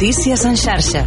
Notícies en xarxa.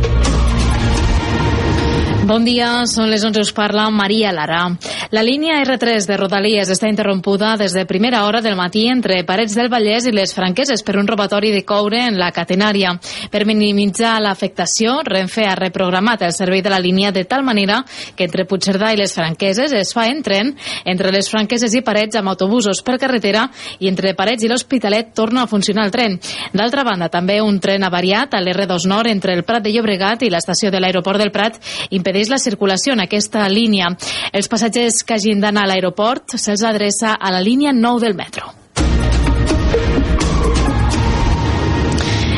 Bon dia, són les 11, us parla Maria Lara. La línia R3 de Rodalies està interrompuda des de primera hora del matí entre Parets del Vallès i les Franqueses per un robatori de coure en la catenària. Per minimitzar l'afectació, Renfe ha reprogramat el servei de la línia de tal manera que entre Puigcerdà i les Franqueses es fa en tren, entre les Franqueses i Parets amb autobusos per carretera i entre Parets i l'Hospitalet torna a funcionar el tren. D'altra banda, també un tren avariat a l'R2 Nord entre el Prat de Llobregat i l'estació de l'aeroport del Prat impedeix la circulació en aquesta línia. Els passatgers que hagin d'anar a l'aeroport se'ls adreça a la línia 9 del metro.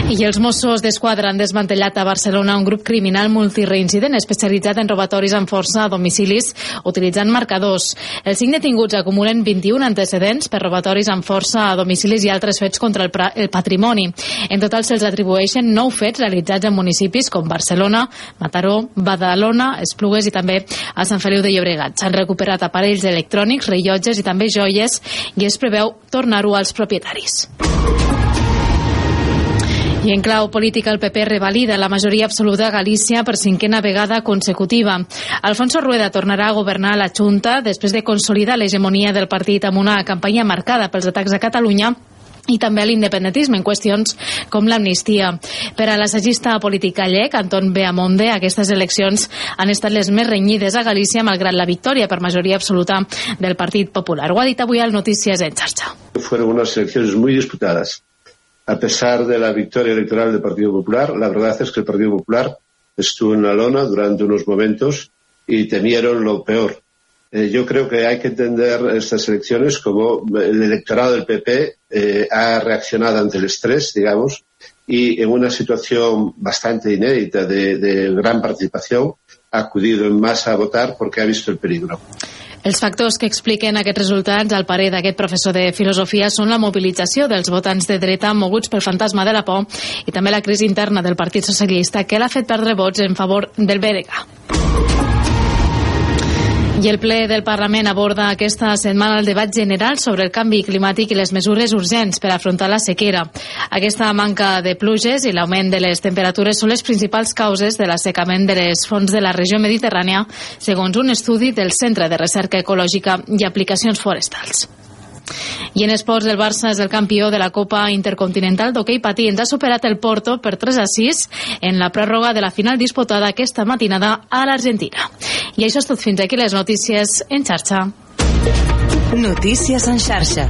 I els Mossos d'Esquadra han desmantellat a Barcelona un grup criminal multireincident especialitzat en robatoris amb força a domicilis utilitzant marcadors. Els cinc detinguts acumulen 21 antecedents per robatoris amb força a domicilis i altres fets contra el, el patrimoni. En total se'ls atribueixen nou fets realitzats en municipis com Barcelona, Mataró, Badalona, Esplugues i també a Sant Feliu de Llobregat. S'han recuperat aparells electrònics, rellotges i també joies i es preveu tornar-ho als propietaris. I en clau política, el PP revalida la majoria absoluta a Galícia per cinquena vegada consecutiva. Alfonso Rueda tornarà a governar la Junta després de consolidar l'hegemonia del partit amb una campanya marcada pels atacs a Catalunya i també l'independentisme en qüestions com l'amnistia. Per a l'assagista polític gallec, Anton Beamonde, aquestes eleccions han estat les més renyides a Galícia malgrat la victòria per majoria absoluta del Partit Popular. Ho ha dit avui al Notícies en xarxa. Fueron unas elecciones muy disputadas a pesar de la victoria electoral del Partido Popular, la verdad es que el Partido Popular estuvo en la lona durante unos momentos y temieron lo peor. Eh, yo creo que hay que entender estas elecciones como el electorado del PP eh, ha reaccionado ante el estrés, digamos, y en una situación bastante inédita de, gran participación acudido en masa a votar porque ha visto el peligro. Els factors que expliquen aquests resultats, al parer d'aquest professor de filosofia, són la mobilització dels votants de dreta moguts pel fantasma de la por i també la crisi interna del Partit Socialista que l'ha fet perdre vots en favor del BDK. I el ple del Parlament aborda aquesta setmana el debat general sobre el canvi climàtic i les mesures urgents per afrontar la sequera. Aquesta manca de pluges i l'augment de les temperatures són les principals causes de l'assecament de les fonts de la regió mediterrània, segons un estudi del Centre de Recerca Ecològica i Aplicacions Forestals. I en esports, el Barça és el campió de la Copa Intercontinental d'hoquei patins. Ha superat el Porto per 3 a 6 en la pròrroga de la final disputada aquesta matinada a l'Argentina. I això és tot fins aquí les notícies en xarxa. Notícies en xarxa.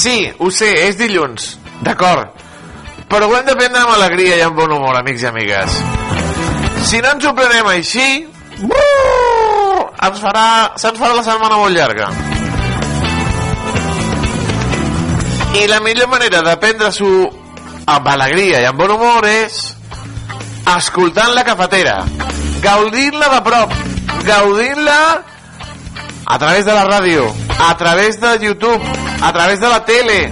Sí, ho sé, és dilluns, d'acord. Però ho hem de prendre amb alegria i amb bon humor, amics i amigues. Si no ens ho prenem així, ens farà, se'ns farà la setmana molt llarga. I la millor manera de prendre-s'ho amb alegria i amb bon humor és escoltant la cafetera, gaudint-la de prop, gaudint-la a través de la ràdio, a través de YouTube, a través de la tele,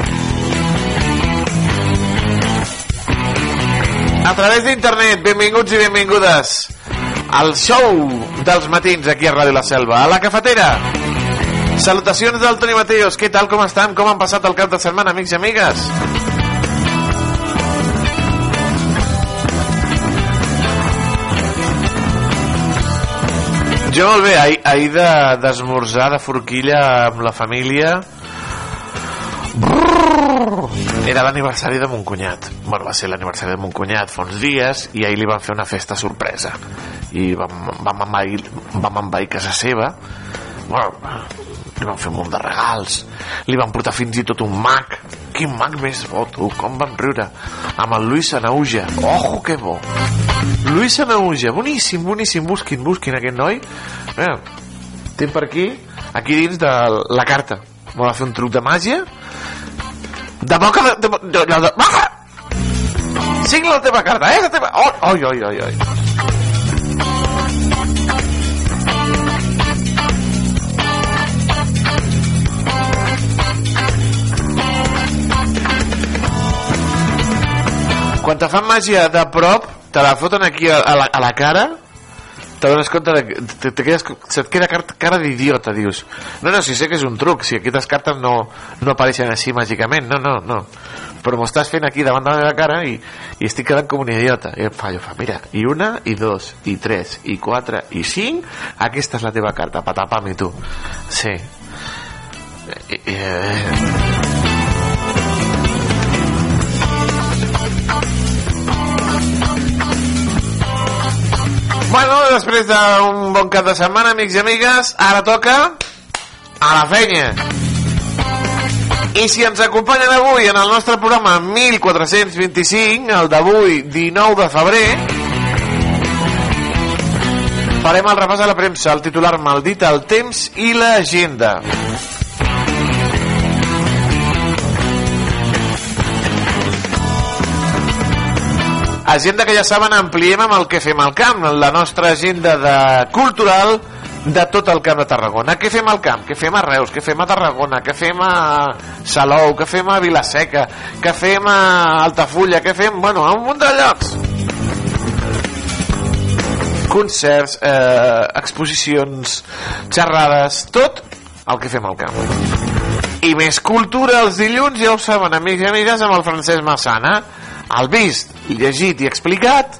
a través d'internet. Benvinguts i benvingudes al show dels matins aquí a Ràdio La Selva, a la cafetera. Salutacions del Toni Mateos, què tal, com estan? Com han passat el cap de setmana, amics i amigues? Jo molt bé, ahir, ahir d'esmorzar de, de forquilla amb la família era l'aniversari de mon cunyat. Bueno, va ser l'aniversari de mon cunyat fa uns dies i ahir li van fer una festa sorpresa. I vam, vam, envair, vam envair casa seva. Bueno, li van fer un munt de regals. Li van portar fins i tot un mag. Quin mag més bo tu, com van riure. Amb el Luis Anauja ojo que bo. Luis Anauja, boníssim, boníssim. Busquin, busquin aquest noi. Eh, tinc per aquí aquí dins de la carta. M'ho va fer un truc de màgia de boca de... de, de, de, de ah! signa la teva carta, eh? La teva... Oh, oi, oi, oi, oi. Quan te fan màgia de prop, te la foten aquí a, la, a la cara, te dones compte de, te, te quedes, se't queda cara, cara d'idiota, dius. No, no, si sé que és un truc, si aquestes cartes no, no apareixen així màgicament, no, no, no. Però m'ho estàs fent aquí davant de la meva cara i, i estic quedant com un idiota. I em fa, mira, i una, i dos, i tres, i quatre, i cinc, aquesta és la teva carta, patapam i tu. Sí. I, i, eh... Bueno, després d'un bon cap de setmana, amics i amigues, ara toca a la feina. I si ens acompanyen avui en el nostre programa 1425, el d'avui 19 de febrer, farem el repàs a la premsa, el titular maldit, el temps i l'agenda. Agenda que ja saben ampliem amb el que fem al camp, la nostra agenda de cultural de tot el camp de Tarragona. Què fem al camp? Què fem a Reus? Què fem a Tarragona? Què fem a Salou? Què fem a Vilaseca? Què fem a Altafulla? Què fem, bueno, a un munt de llocs? Concerts, eh, exposicions, xerrades, tot el que fem al camp. I més cultura els dilluns, ja ho saben, amics i amigues, amb el Francesc Massana. El vist, llegit i explicat,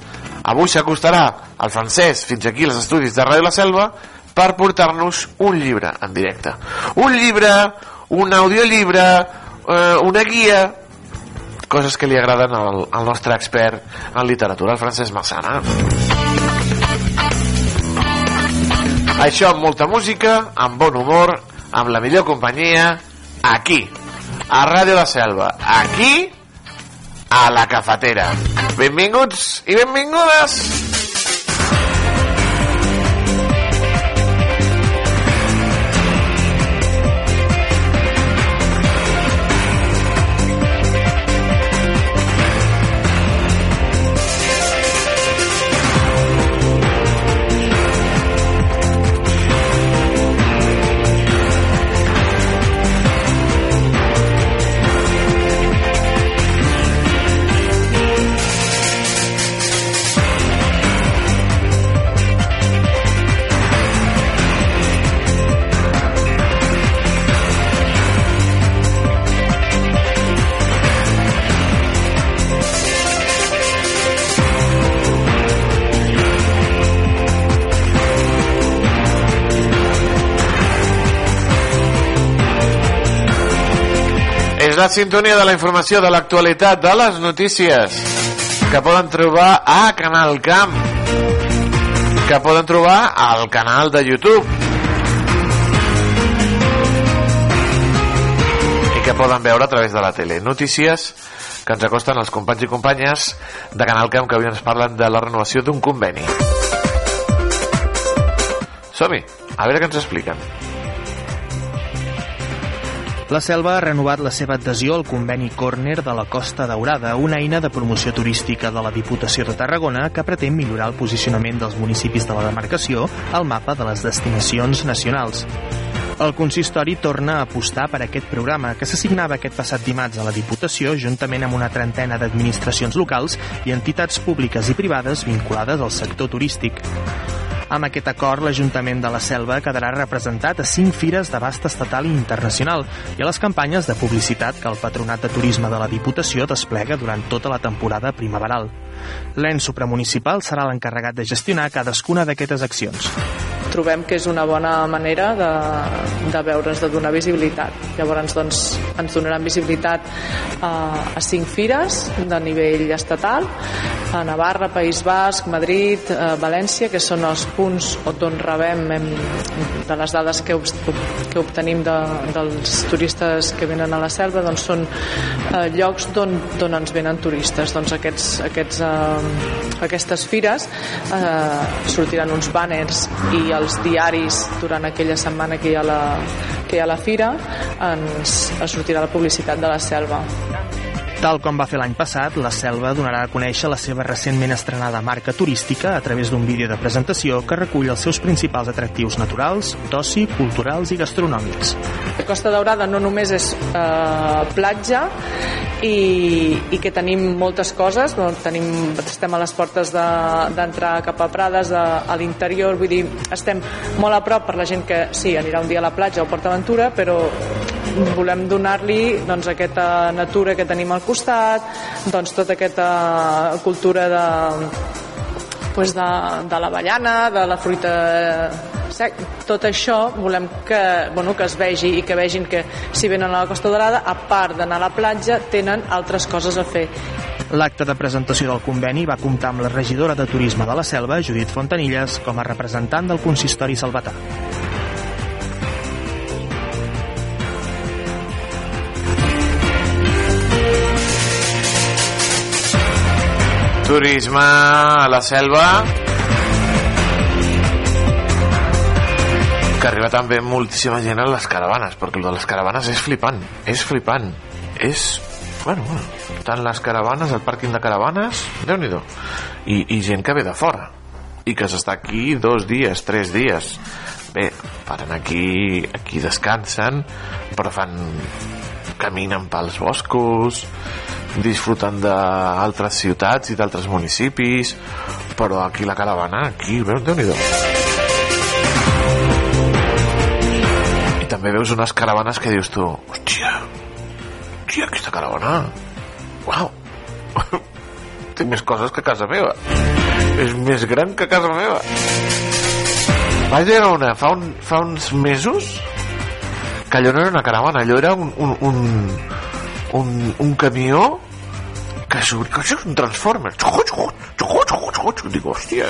avui s'acostarà el francès fins aquí als estudis de Ràdio La Selva per portar-nos un llibre en directe. Un llibre, un audiollibre, eh, una guia, coses que li agraden al, al nostre expert en literatura, el Francesc Massana. Això amb molta música, amb bon humor, amb la millor companyia, aquí, a Ràdio La Selva. Aquí, a la cafetera. Benvinguts i benvingudes! La sintonia de la informació de l'actualitat de les notícies que poden trobar a Canal Camp que poden trobar al canal de YouTube i que poden veure a través de la tele. Notícies que ens acosten els companys i companyes de Canal Camp que avui ens parlen de la renovació d'un conveni. Som-hi, a veure què ens expliquen. La Selva ha renovat la seva adhesió al conveni Corner de la Costa Daurada, una eina de promoció turística de la Diputació de Tarragona que pretén millorar el posicionament dels municipis de la demarcació al mapa de les destinacions nacionals. El consistori torna a apostar per aquest programa que s'assignava aquest passat dimarts a la Diputació juntament amb una trentena d'administracions locals i entitats públiques i privades vinculades al sector turístic. Amb aquest acord, l'Ajuntament de la Selva quedarà representat a cinc fires d'abast estatal i internacional i a les campanyes de publicitat que el Patronat de Turisme de la Diputació desplega durant tota la temporada primaveral. L'EN supramunicipal serà l'encarregat de gestionar cadascuna d'aquestes accions. Trobem que és una bona manera de, de veure's, de donar visibilitat. Llavors doncs, ens donaran visibilitat a, a cinc fires de nivell estatal, a Navarra, País Basc, Madrid, a València, que són els punts on rebem hem, de les dades que, que obtenim de, dels turistes que venen a la selva, doncs són eh, llocs d'on ens venen turistes. Doncs aquests, aquests, eh, aquestes fires eh, sortiran uns banners i els diaris durant aquella setmana que hi ha la, que hi ha la fira ens sortirà la publicitat de la selva. Tal com va fer l'any passat, la Selva donarà a conèixer la seva recentment estrenada marca turística a través d'un vídeo de presentació que recull els seus principals atractius naturals, d'oci, culturals i gastronòmics. Costa Daurada no només és eh, platja i, i que tenim moltes coses, no? tenim, estem a les portes d'entrar de, cap a Prades, a, a l'interior, vull dir, estem molt a prop per la gent que sí, anirà un dia a la platja o Port Aventura, però volem donar-li doncs, aquesta natura que tenim al costat, doncs, tota aquesta cultura de, pues, de, de l'avellana, de la fruita sec, tot això volem que, bueno, que es vegi i que vegin que si venen a la Costa Dorada, a part d'anar a la platja, tenen altres coses a fer. L'acte de presentació del conveni va comptar amb la regidora de Turisme de la Selva, Judit Fontanilles, com a representant del consistori salvatà. Turisme a la selva. Que arriba també moltíssima gent a les caravanes perquè el de les caravanes és flipant és flipant. És bueno, bueno tant les caravanes, el pàrquing de caravanes déu nhi I, i gent que ve de fora i que s'està aquí dos dies, tres dies. Bé, paren aquí aquí descansen però fan caminen pels boscos disfruten d'altres ciutats i d'altres municipis però aquí la caravana aquí, veus, déu nhi i també veus unes caravanes que dius tu hòstia, hòstia aquesta caravana uau té més coses que casa meva és més gran que casa meva. Vaig veure una fa, un, fa uns mesos que allò no era una caravana allò era un, un, un, un, un camió que surt, que és un Transformer. Dic, hòstia.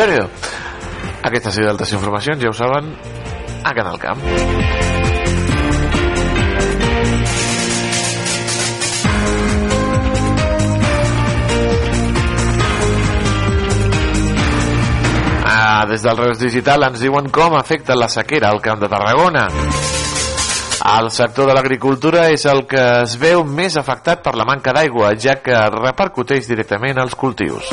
Déu aquesta ha sigut altres informacions, ja ho saben a Canal Camp des del Reus Digital ens diuen com afecta la sequera al Camp de Tarragona. El sector de l'agricultura és el que es veu més afectat per la manca d'aigua, ja que repercuteix directament als cultius.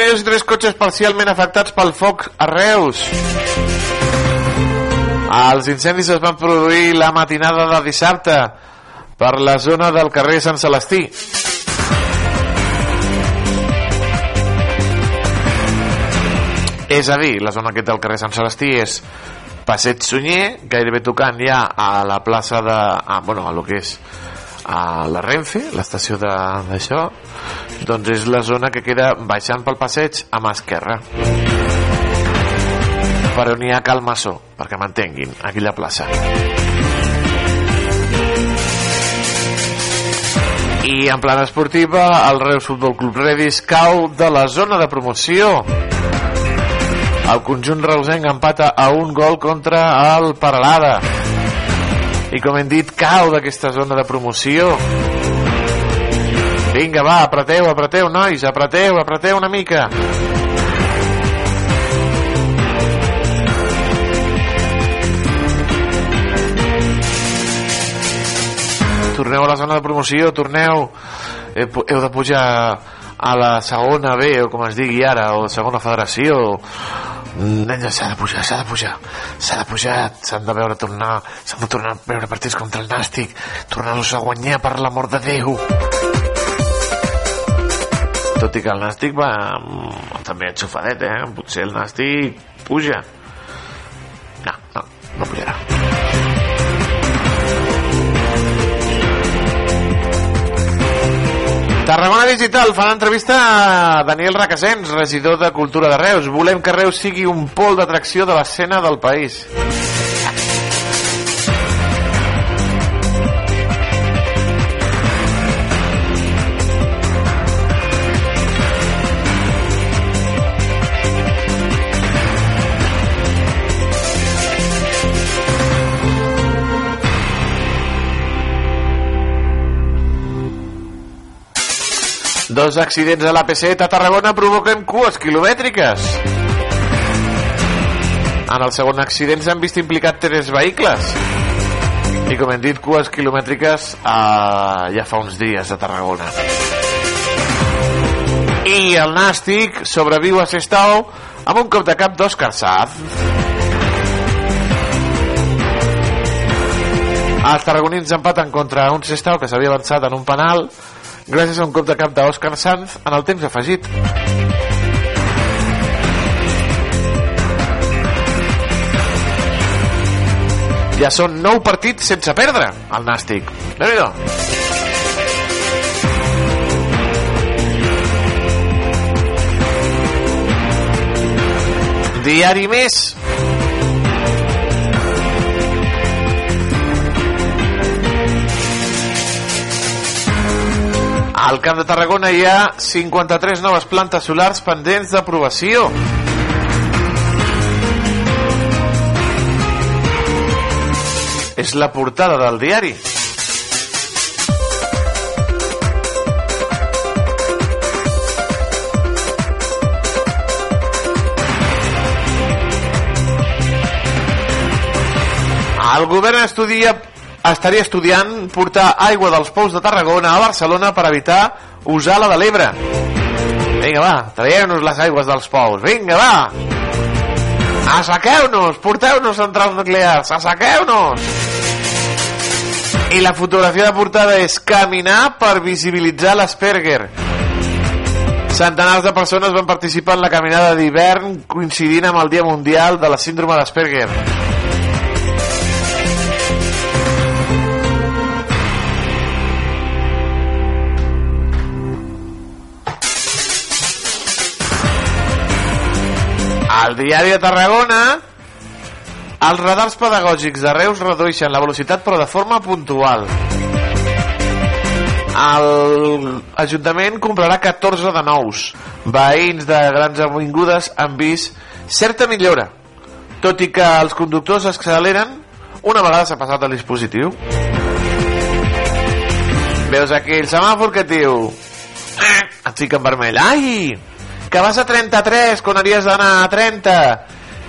5 contenidors i 3 cotxes parcialment afectats pel foc a Reus. Els incendis es van produir la matinada de dissabte per la zona del carrer Sant Celestí. És a dir, la zona que té el carrer Sant Celestí és Passeig Sunyer, gairebé tocant ja a la plaça de... Ah, bueno, a lo que és a la Renfe, l'estació d'això, doncs és la zona que queda baixant pel passeig a mà esquerra. Per on hi ha Cal Massó, perquè m'entenguin, aquella plaça. I en plan esportiva, el Reus Futbol Club Redis cau de la zona de promoció. El conjunt reusenc empata a un gol contra el Paralada i com hem dit cau d'aquesta zona de promoció. Vinga va, apreteu, apreteu nois apreteu, apreteu una mica. Torneu a la zona de promoció, torneu, eh, heu de pujar a la segona B, o com es digui ara, o segona federació, Mm, nens, s'ha de pujar, s'ha de pujar, s'ha de pujar, s'han de veure tornar, s'han de tornar a veure partits contra el Nàstic, tornar-los a guanyar per l'amor de Déu. Tot i que el Nàstic va mm, també enxufadet, eh? Potser el Nàstic puja. No, no, Tarragona Digital fa entrevista a Daniel Racassens, regidor de Cultura de Reus. Volem que Reus sigui un pol d'atracció de l'escena del país. Dos accidents a l'AP7 a Tarragona provoquen cues quilomètriques. En el segon accident s'han vist implicat tres vehicles. I com hem dit, cues quilomètriques eh, ja fa uns dies a Tarragona. I el Nàstic sobreviu a Sestao amb un cop de cap d'Òscar Saz. Els tarragonins empaten contra un Sestao que s'havia avançat en un penal gràcies a un cop de cap d'Òscar Sanz en el temps afegit. Ja són nou partits sense perdre, el Nàstic. déu nhi Diari més. Al Camp de Tarragona hi ha 53 noves plantes solars pendents d'aprovació. És la portada del diari. El govern estudia, estaria estudiant portar aigua dels pous de Tarragona a Barcelona per evitar usar la de l'Ebre. Vinga, va, traieu-nos les aigües dels pous. Vinga, va! Assequeu-nos! Porteu-nos centrals nuclears! Assequeu-nos! I la fotografia de portada és caminar per visibilitzar l'Asperger. Centenars de persones van participar en la caminada d'hivern coincidint amb el Dia Mundial de la Síndrome d'Asperger. Al diari de Tarragona els radars pedagògics de Reus redueixen la velocitat però de forma puntual. L'Ajuntament comprarà 14 de nous. Veïns de grans avingudes han vist certa millora, tot i que els conductors acceleren una vegada s'ha passat el dispositiu. Veus aquí el semàfor que et diu eh, et fica en vermell. Ai! Que vas a 33 quan haries d'anar a 30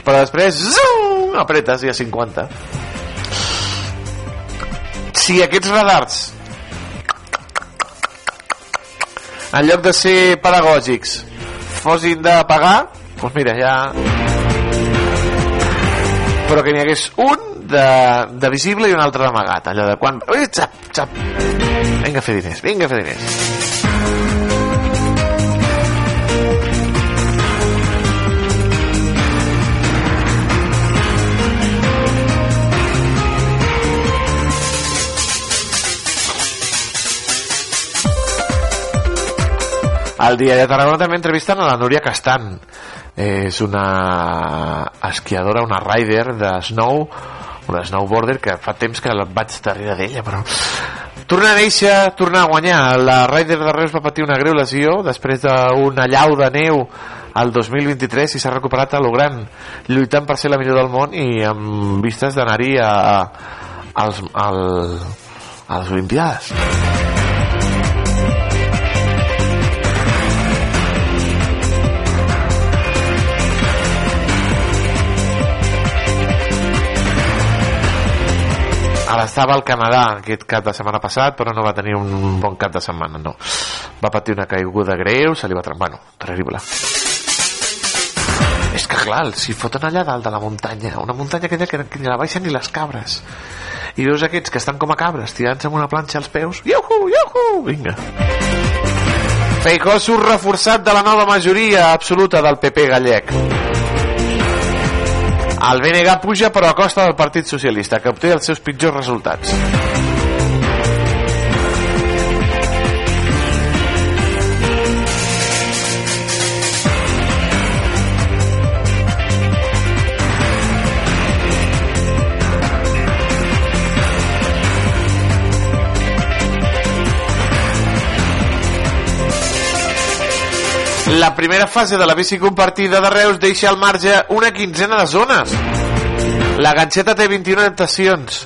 però després zum, apretes i a 50 si aquests radars en lloc de ser pedagògics fossin de pagar doncs mira ja. Però que n'hi hagués un de, de visible i un altre d'amagat. Allò de quan Ui, xap, xap. vinga a fer diners vinga a fer diners Al diari de Tarragona també entrevisten a la Núria Castan. És una esquiadora, una rider de snow, una snowboarder que fa temps que vaig darrere d'ella, però... Torna a néixer, torna a guanyar. La rider de Reus va patir una greu lesió després d'una llau de neu al 2023 i s'ha recuperat a lo gran, lluitant per ser la millor del món i amb vistes d'anar-hi a, a, als, al, a les Olimpiades. Estava al Canadà aquest cap de setmana passat però no va tenir un bon cap de setmana no. va patir una caiguda greu se li va trencar, bueno, terrible. És que clar, si foten allà dalt de la muntanya una muntanya aquella que, que ni la baixen ni les cabres i veus aquests que estan com a cabres tirant-se amb una planxa als peus iuhu, iuhu, vinga. Feijó surt reforçat de la nova majoria absoluta del PP gallec el BNG puja però a costa del Partit Socialista, que obté els seus pitjors resultats. La primera fase de la bici compartida de Reus deixa al marge una quinzena de zones. La ganxeta té 21 estacions,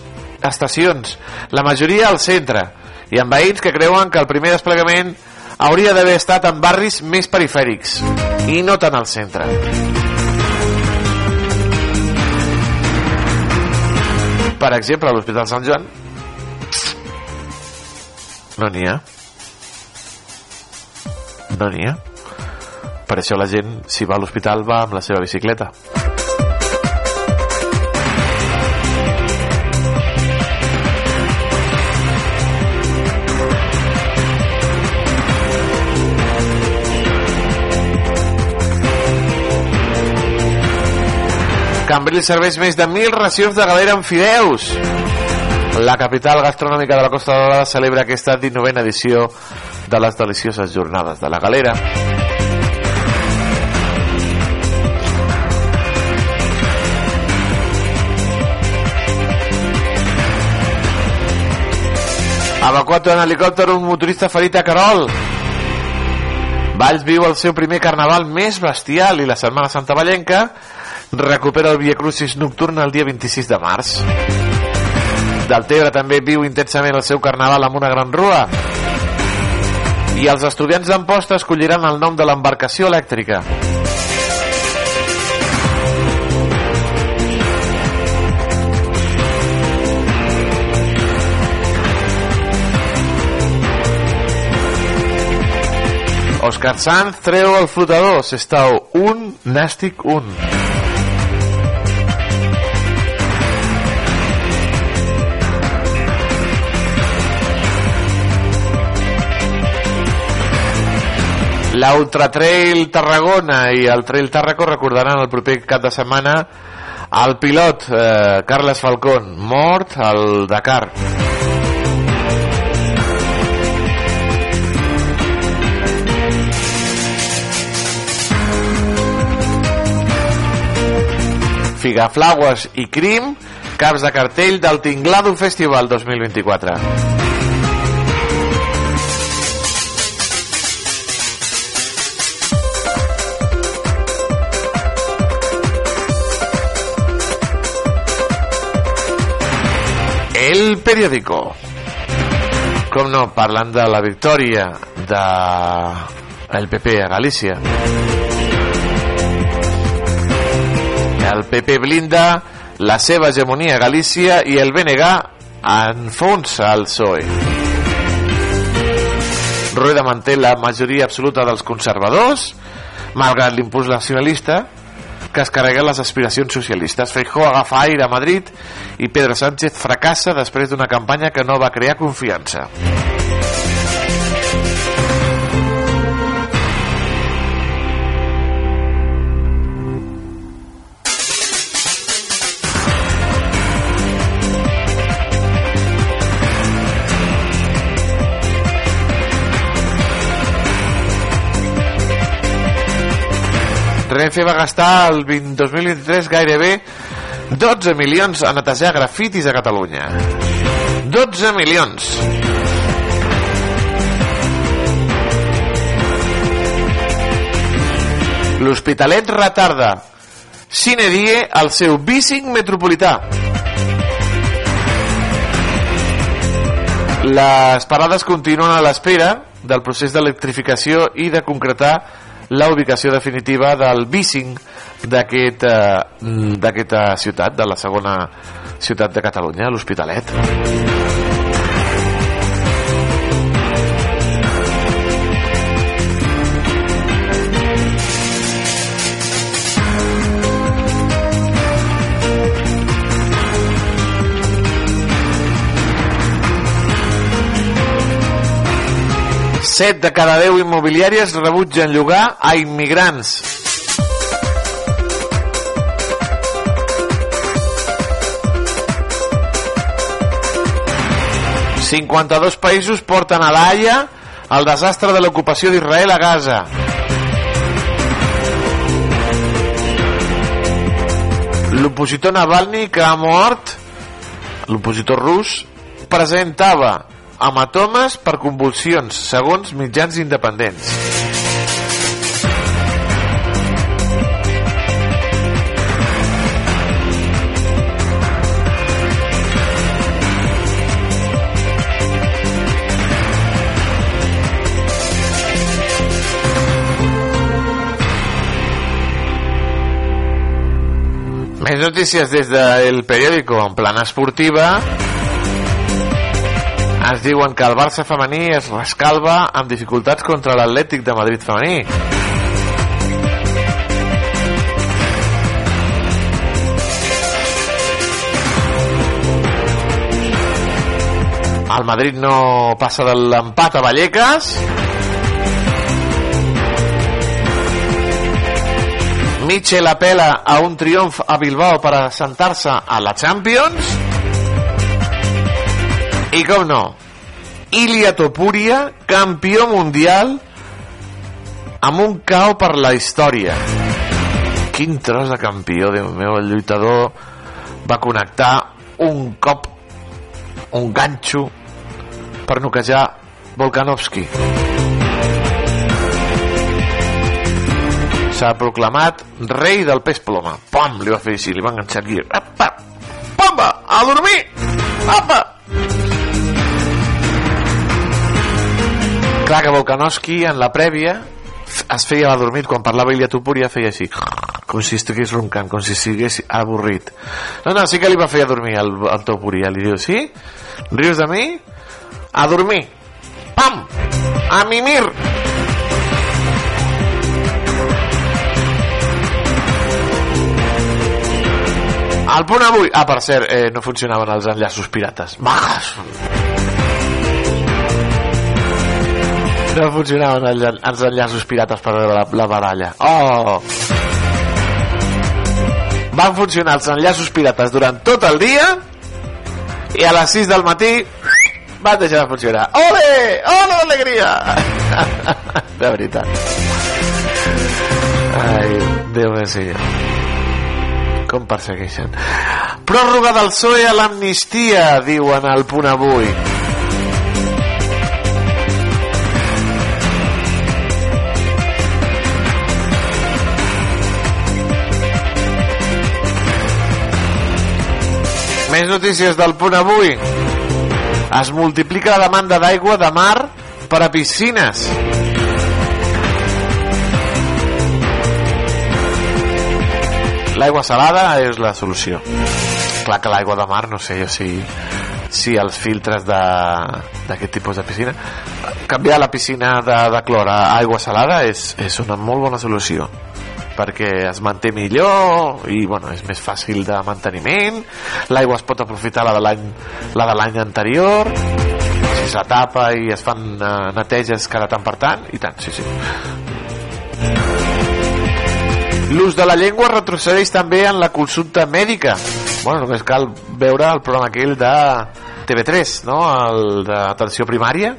estacions, la majoria al centre, i amb veïns que creuen que el primer desplegament hauria d'haver estat en barris més perifèrics, i no tant al centre. Per exemple, a l'Hospital Sant Joan no n'hi ha. No n'hi ha. Per això la gent, si va a l'hospital, va amb la seva bicicleta. Cambrils serveix més de 1.000 racions de galera amb fideus. La capital gastronòmica de la Costa Daurada celebra aquesta 19a edició de les delicioses jornades de la galera. Evacuat en helicòpter un motorista ferit a Carol. Valls viu el seu primer carnaval més bestial i la Setmana Santa Vallenca recupera el Via Crucis nocturn el dia 26 de març. Deltebre també viu intensament el seu carnaval amb una gran rua. I els estudiants d'Amposta escolliran el nom de l'embarcació elèctrica. Òscar Sanz treu el flotador, s'estau un, nàstic un. L'Ultra Trail Tarragona i el Trail Tarraco recordaran el proper cap de setmana el pilot eh, Carles Falcón, mort al Dakar. Figaflaues i Crim, caps de cartell del Tinglado Festival 2024. El periódico. Com no, parlant de la victòria de el PP a Galícia. El PP blinda la seva hegemonia a Galícia i el BNG enfonsa el PSOE. Rueda manté la majoria absoluta dels conservadors, malgrat l'impuls nacionalista, que es carrega les aspiracions socialistes. Feijó agafa aire a Madrid i Pedro Sánchez fracassa després d'una campanya que no va crear confiança. Renfe va gastar el 20, 2023 gairebé 12 milions a netejar grafitis a Catalunya. 12 milions. L'Hospitalet retarda sine die el seu bicing metropolità. Les parades continuen a l'espera del procés d'electrificació i de concretar la ubicació definitiva del bicing d'aquesta eh, ciutat, de la segona ciutat de Catalunya, l'Hospitalet. Set de cada deu immobiliàries rebutgen llogar a immigrants. ...52 països porten a l'AIA el desastre de l'ocupació d'Israel a Gaza. L'opositor Navalny que ha mort, l'opositor rus, presentava hematomes per convulsions, segons mitjans independents. Més notícies des del periòdico en plana esportiva. Ens diuen que el Barça femení es rescalva amb dificultats contra l'Atlètic de Madrid femení. El Madrid no passa de l'empat a Vallecas. Mitchell apela a un triomf a Bilbao per assentar-se a la Champions. I com no, Ilia Topuria, campió mundial amb un cau per la història. Quin tros de campió, Déu meu, el lluitador va connectar un cop, un ganxo per noquejar Volkanovski. S'ha proclamat rei del pes ploma. Pam, li va fer així, li va enganxar aquí. Apa! Pamba! A dormir! Apa! Clar que Volkanovski en la prèvia es feia adormit quan parlava Ilia Tupuria feia així com si estigués roncant, com si estigués avorrit no, no, sí que li va fer adormir el, el Tupuria, li diu, sí? rius de mi? a dormir pam! a mimir al punt avui ah, per cert, eh, no funcionaven els enllaços pirates Bajas. No funcionaven els, enllaços pirates per veure la, la baralla. Oh! Van funcionar els enllaços pirates durant tot el dia i a les 6 del matí van deixar de funcionar. Ole, ole alegria de veritat. Ai, Déu meu senyor. Com persegueixen. Pròrroga del PSOE a l'amnistia diuen al punt avui Més notícies del punt avui. Es multiplica la demanda d'aigua de mar per a piscines. L'aigua salada és la solució. Clar que l'aigua de mar, no sé jo si, si els filtres d'aquest tipus de piscina canviar la piscina de, de clor a aigua salada és, és una molt bona solució perquè es manté millor i bueno, és més fàcil de manteniment. L'aigua es pot aprofitar la de l'any la de l'any anterior. Si se tapa i es fan uh, neteges cada tant per tant i tant, sí, sí. L'ús de la llengua retrocedeix també en la consulta mèdica. Bueno, només cal veure el programa aquell de TV3 no? el d'atenció primària.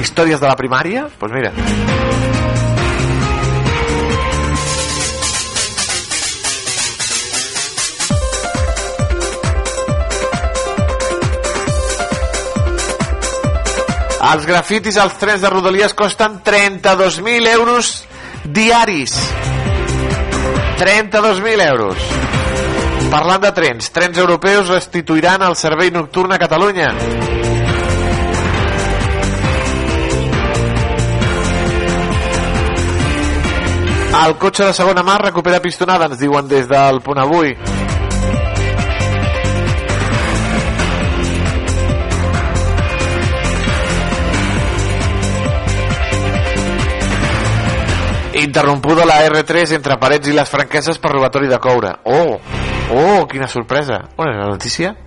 Històries de la primària? Doncs pues mira Els grafitis als trens de Rodalies costen 32.000 euros diaris. 32.000 euros. Parlant de trens, trens europeus restituiran el servei nocturn a Catalunya. El cotxe de segona mà recupera pistonada, ens diuen des del punt avui. Interrompuda la R3 entre Parets i les franqueses per robatori de coure. Oh, oh, quina sorpresa. On és la notícia?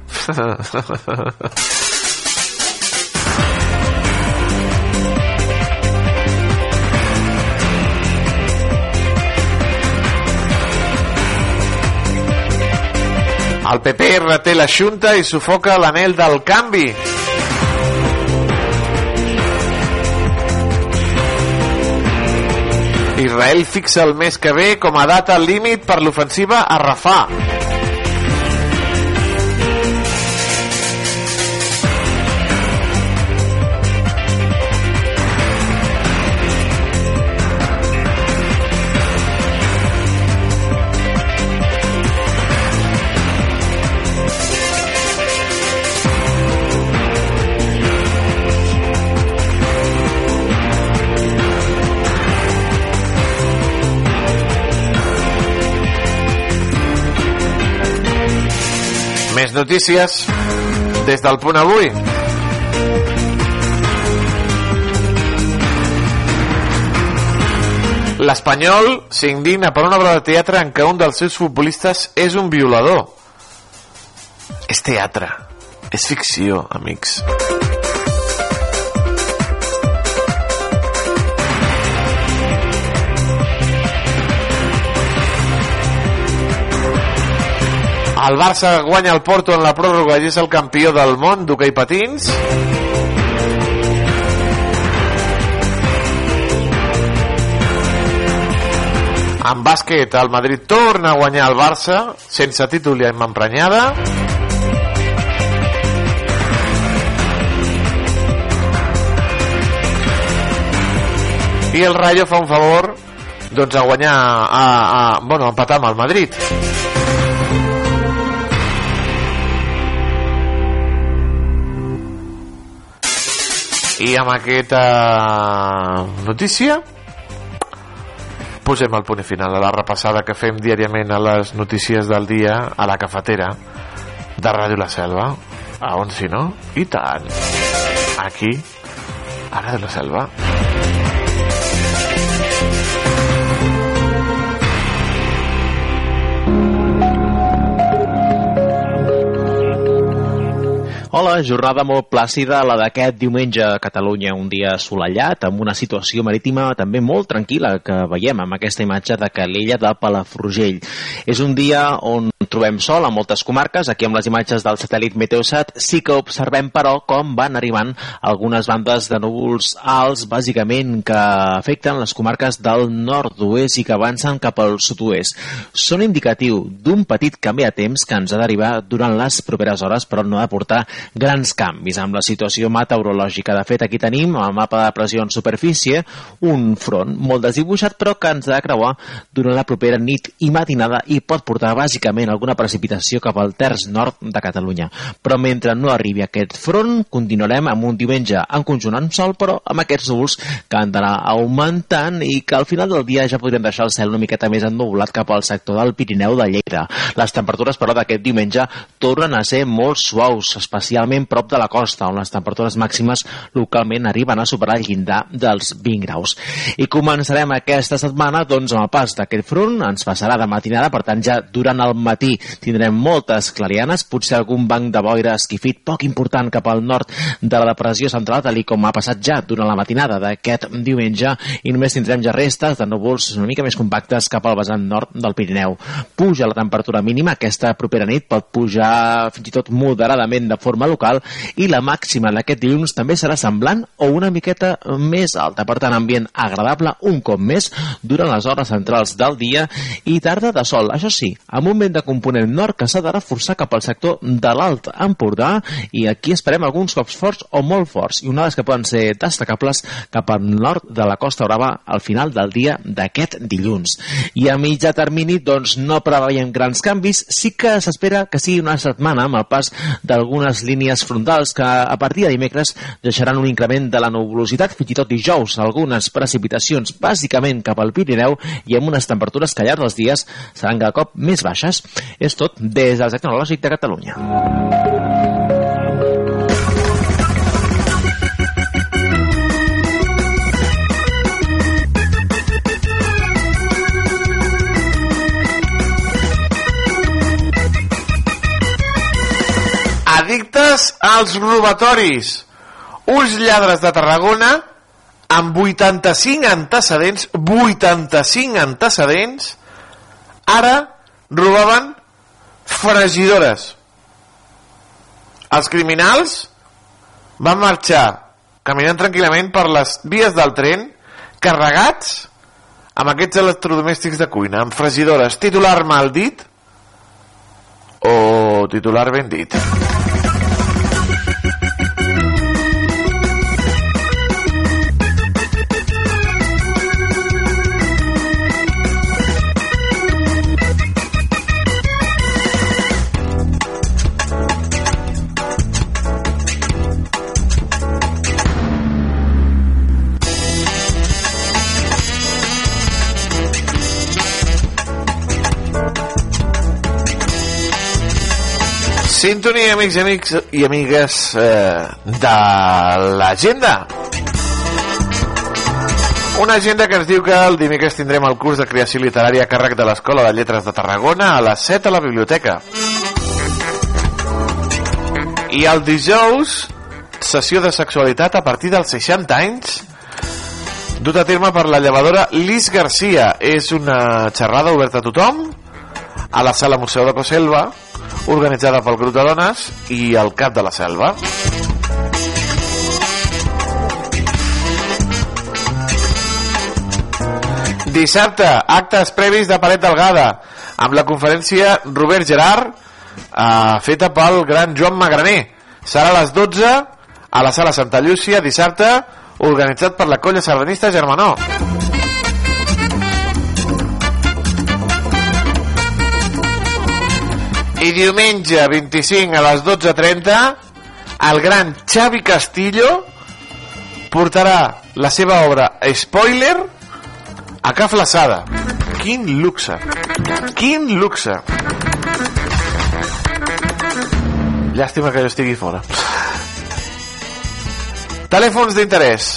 El PP reté la Junta i sufoca l'anel del canvi. Israel fixa el mes que ve com a data límit per l'ofensiva a Rafah. Notícies des del punt avui. L'Espanyol s'indigna per una obra de teatre en què un dels seus futbolistes és un violador. És teatre. És ficció, amics. El Barça guanya el Porto en la pròrroga i és el campió del món d'hoquei patins. En bàsquet, el Madrid torna a guanyar el Barça sense títol i amb emprenyada. I el Rayo fa un favor doncs a guanyar a, a, bueno, a empatar amb el Madrid. I amb aquesta notícia posem el punt final a la repassada que fem diàriament a les notícies del dia a la cafetera de Ràdio La Selva. A on si no? I tant. Aquí, a Ràdio La Selva. Hola, jornada molt plàcida la d'aquest diumenge a Catalunya, un dia assolellat, amb una situació marítima també molt tranquil·la que veiem amb aquesta imatge de Calella de Palafrugell. És un dia on trobem sol a moltes comarques, aquí amb les imatges del satèl·lit Meteosat sí que observem però com van arribant algunes bandes de núvols alts, bàsicament que afecten les comarques del nord-oest i que avancen cap al sud-oest. Són indicatiu d'un petit canvi de temps que ens ha d'arribar durant les properes hores, però no ha de portar grans canvis amb la situació meteorològica. De fet, aquí tenim el mapa de pressió en superfície, un front molt desdibuixat, però que ens ha de creuar durant la propera nit i matinada i pot portar bàsicament alguna precipitació cap al terç nord de Catalunya. Però mentre no arribi aquest front, continuarem amb un diumenge en conjunt amb sol, però amb aquests núvols que han d'anar augmentant i que al final del dia ja podrem deixar el cel una miqueta més ennublat cap al sector del Pirineu de Lleida. Les temperatures, però, d'aquest diumenge tornen a ser molt suaus, especialment prop de la costa, on les temperatures màximes localment arriben a superar el llindar dels 20 graus. I començarem aquesta setmana doncs, amb el pas d'aquest front, ens passarà de matinada, per tant ja durant el matí tindrem moltes clarianes, potser algun banc de boira esquifit poc important cap al nord de la depressió central, tal com ha passat ja durant la matinada d'aquest diumenge, i només tindrem ja restes de núvols una mica més compactes cap al vessant nord del Pirineu. Puja la temperatura mínima, aquesta propera nit pot pujar fins i tot moderadament de forma local i la màxima d'aquest dilluns també serà semblant o una miqueta més alta. Per tant, ambient agradable un cop més durant les hores centrals del dia i tarda de sol. Això sí, amb un vent de component nord que s'ha de reforçar cap al sector de l'Alt Empordà i aquí esperem alguns cops forts o molt forts i onades que poden ser destacables cap al nord de la Costa Brava al final del dia d'aquest dilluns. I a mitjà termini, doncs, no preveiem grans canvis, sí que s'espera que sigui una setmana amb el pas d'algunes línies frontals que a partir de dimecres deixaran un increment de la nuvolositat, fins i tot dijous, algunes precipitacions bàsicament cap al Pirineu i amb unes temperatures que al llarg dels dies seran cada cop més baixes. És tot des del Tecnològic de Catalunya. Els robatoris. Uns lladres de Tarragona amb 85 antecedents, 85 antecedents, ara robaven fregidores. Els criminals van marxar caminant tranquil·lament per les vies del tren carregats amb aquests electrodomèstics de cuina, amb fregidores, titular mal dit o titular ben dit. Sintonia, amics i amics i amigues eh, de l'agenda. Una agenda que ens diu que el dimecres tindrem el curs de creació literària a càrrec de l'Escola de Lletres de Tarragona a les 7 a la biblioteca. I el dijous, sessió de sexualitat a partir dels 60 anys, dut a terme per la llevadora Lis Garcia. És una xerrada oberta a tothom a la sala Museu de Coselva, organitzada pel grup de dones i el cap de la selva. Dissabte, actes previs de Paret Delgada, amb la conferència Robert Gerard, eh, feta pel gran Joan Magraner. Serà a les 12 a la sala Santa Llúcia, dissabte, organitzat per la colla sardanista Germanó. I diumenge 25 a les 12.30 el gran Xavi Castillo portarà la seva obra Spoiler a Ca Flaçada. Quin luxe! Quin luxe! Llàstima que jo estigui fora. Telèfons d'interès.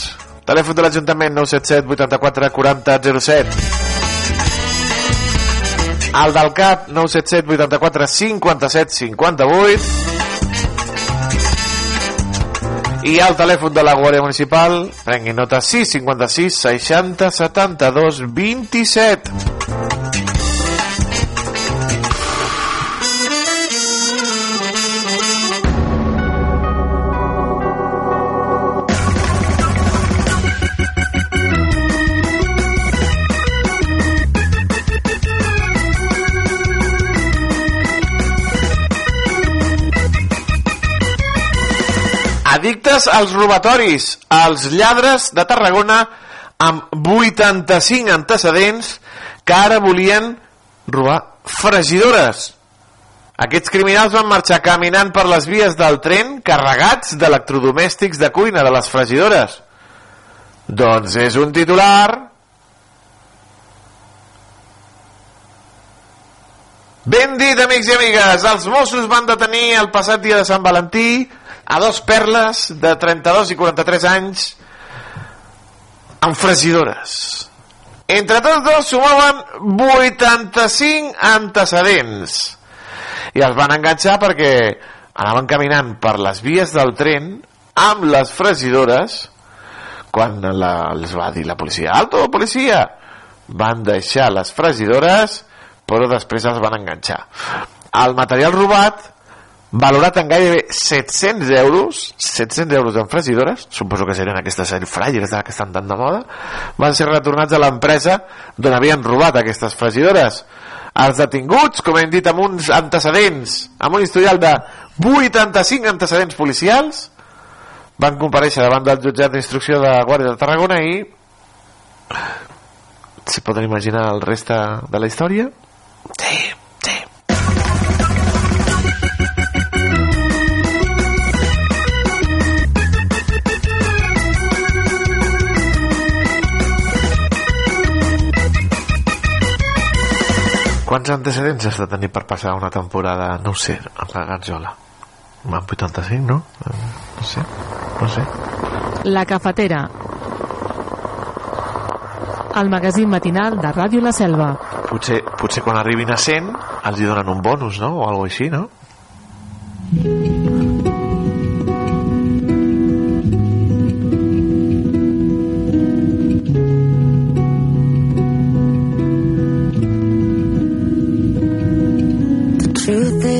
Telèfon de l'Ajuntament 977 84 40 07. El del CAP 977 84 57 58 i el telèfon de la Guàrdia Municipal prengui nota 6 56 60 72 27 als robatoris, els lladres de Tarragona amb 85 antecedents que ara volien robar fregidores. Aquests criminals van marxar caminant per les vies del tren carregats d'electrodomèstics de cuina de les fregidores. Doncs és un titular... Ben dit, amics i amigues, els Mossos van detenir el passat dia de Sant Valentí a dos perles de 32 i 43 anys amb fregidores. Entre tots dos sumaven 85 antecedents. I els van enganxar perquè anaven caminant per les vies del tren amb les fregidores quan la, els va dir la policia alto policia! Van deixar les fregidores però després els van enganxar. El material robat valorat en gairebé 700 euros 700 euros en fregidores suposo que serien aquestes airfryers que estan tan de moda van ser retornats a l'empresa d'on havien robat aquestes fregidores. Els detinguts, com hem dit amb uns antecedents amb un historial de 85 antecedents policials van compareixer davant del jutjat d'instrucció de Guàrdia de Tarragona i si poden imaginar el reste de la història? Sí, Quants antecedents has de tenir per passar una temporada, no ho sé, a la Garjola? Amb 85, no? No sé, no sé. La cafetera. El magazín matinal de Ràdio La Selva. Potser, potser quan arribin a 100 els hi donen un bonus, no? O alguna així, no?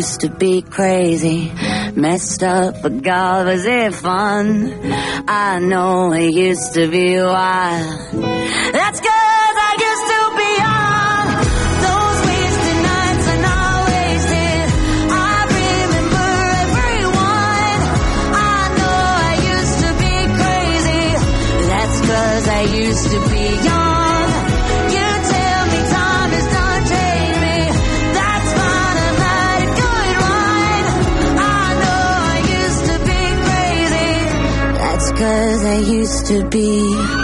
Used to be crazy, messed up, but God, was it fun? I know it used to be wild. That's 'cause I used to be 'cause I used to be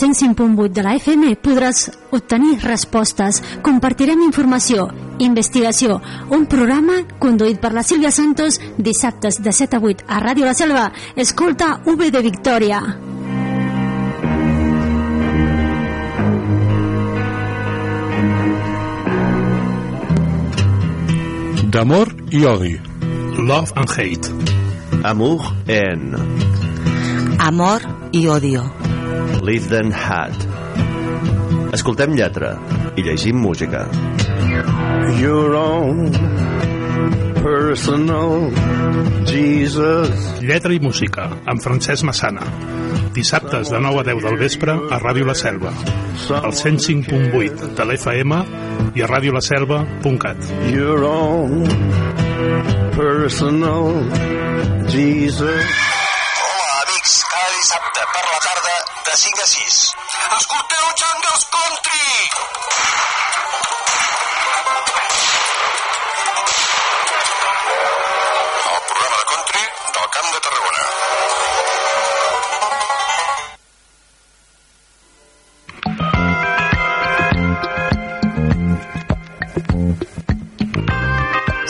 105.8 de la FM podràs obtenir respostes, compartirem informació, investigació, un programa conduït per la Sílvia Santos dissabtes de 7 a 8 a Ràdio La Selva. Escolta V de Victòria. D'amor i odi. Love and hate. Amour en Amor i odio. Live Then Had. Escoltem lletra i llegim música. Your own personal Jesus. Lletra i música, amb Francesc Massana. Dissabtes de 9 a 10 del vespre a Ràdio La Selva. Al 105.8 de l'FM i a radiolaselva.cat. Your own personal Jesus.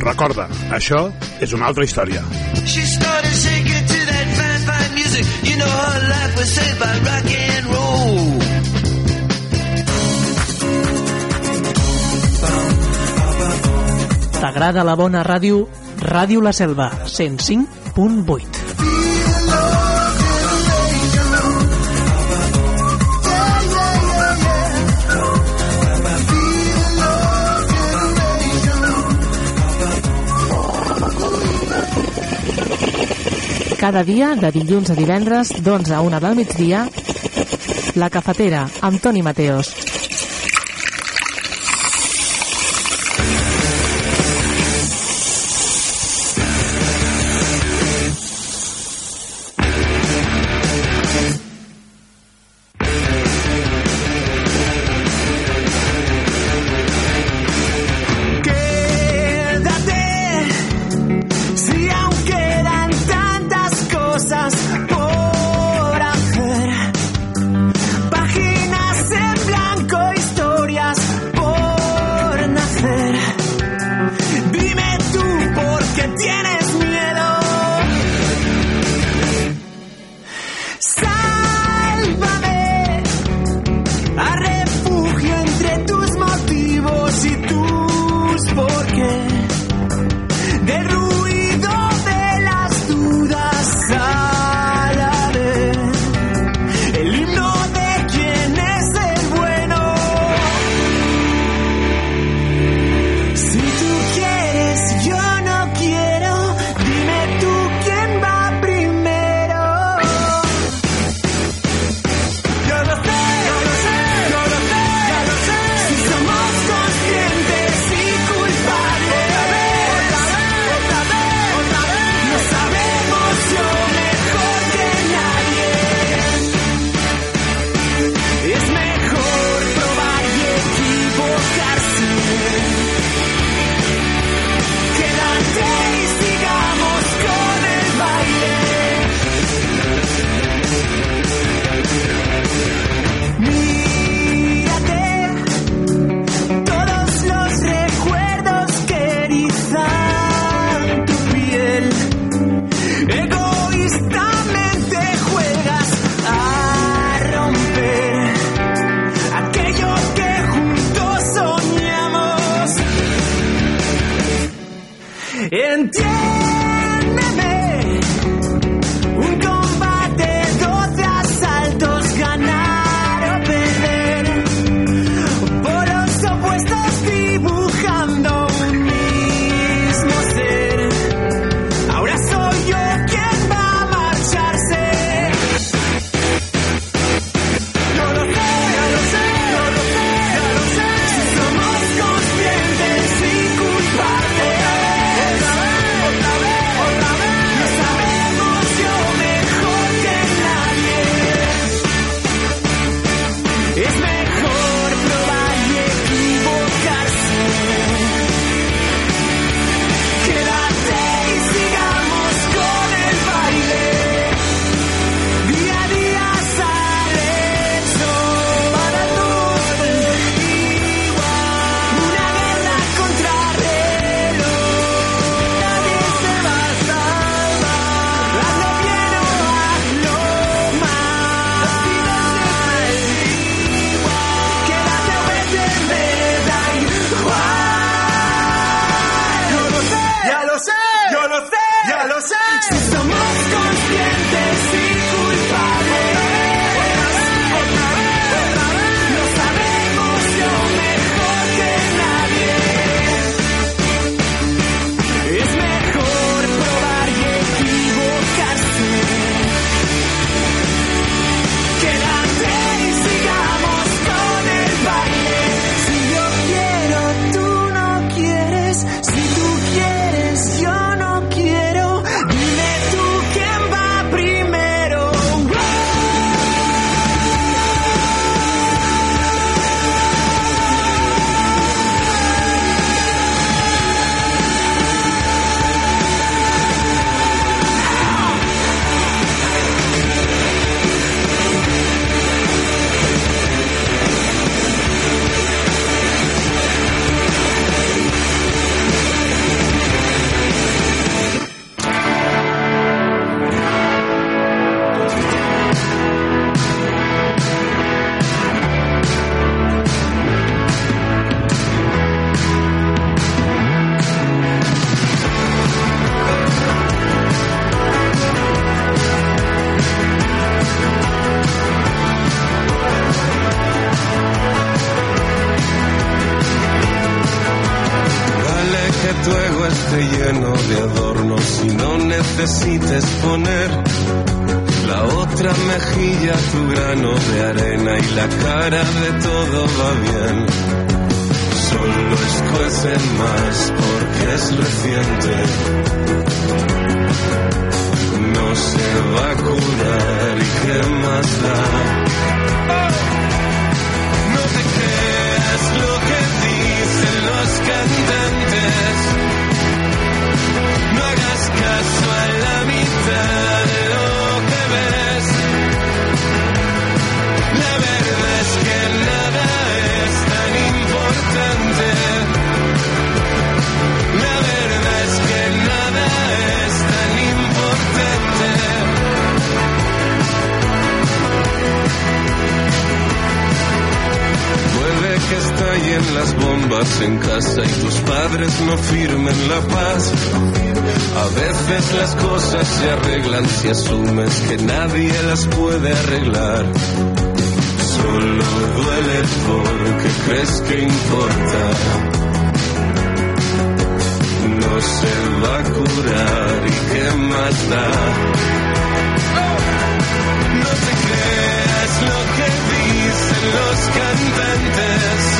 Recorda, això és una altra història. She started shaking to that fine, fine music. You know her life was saved by rock and roll. T'agrada la bona ràdio? Ràdio La Selva, 105.8. Cada dia, de dilluns a divendres, d'11 a 1 del migdia, La Cafetera, amb Toni Mateos. And A veces las cosas se arreglan si asumes que nadie las puede arreglar. Solo duele porque crees que importa. No se va a curar y qué más da. No te creas lo que dicen los cantantes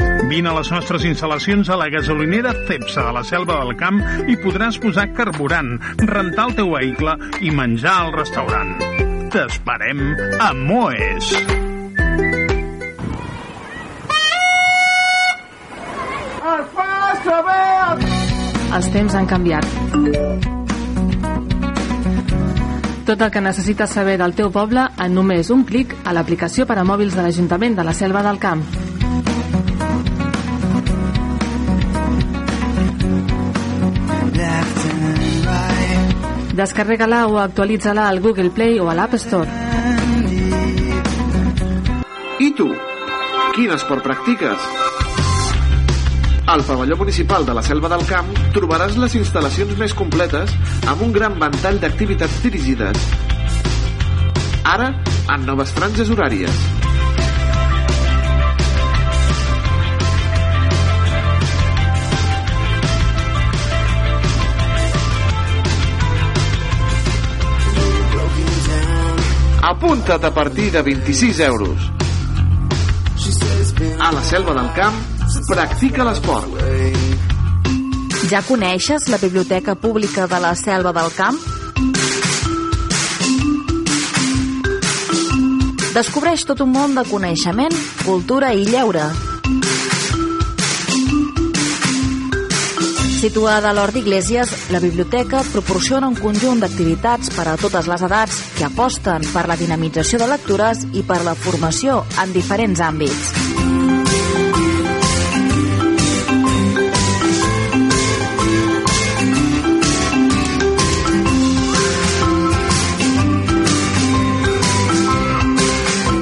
Vine a les nostres instal·lacions a la gasolinera Cepsa de la Selva del Camp i podràs posar carburant, rentar el teu vehicle i menjar al restaurant. T'esperem a Moes. Els temps han canviat. Tot el que necessites saber del teu poble en només un clic a l'aplicació per a mòbils de l'Ajuntament de la Selva del Camp. Descarrega-la o actualitza-la al Google Play o a l'App Store. I tu? Quin esport practiques? Al pavelló municipal de la Selva del Camp trobaràs les instal·lacions més completes amb un gran ventall d'activitats dirigides. Ara, en noves franges horàries. Apunta't a partir de 26 euros. A la Selva del Camp, practica l'esport. Ja coneixes la Biblioteca Pública de la Selva del Camp? Descobreix tot un món de coneixement, cultura i lleure. Situada a l'Hort d'Iglésies, la biblioteca proporciona un conjunt d'activitats per a totes les edats que aposten per la dinamització de lectures i per la formació en diferents àmbits.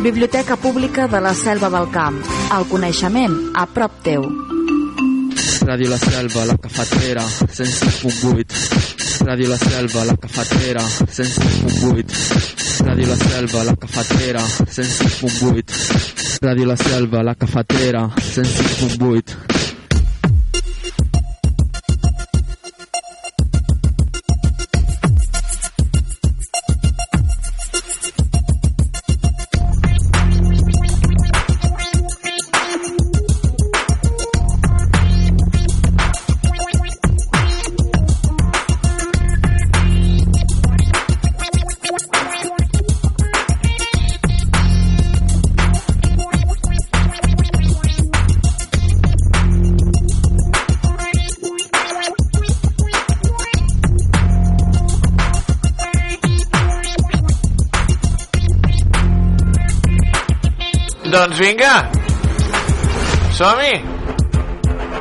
Biblioteca Pública de la Selva del Camp. El coneixement a prop teu. Ràdio La Selva, la cafetera, 105.8. Ràdio La Selva, la cafetera, 105.8. Ràdio La Selva, la cafetera, 105.8. Ràdio La Selva, la cafetera, 105.8. Doncs vinga, som-hi.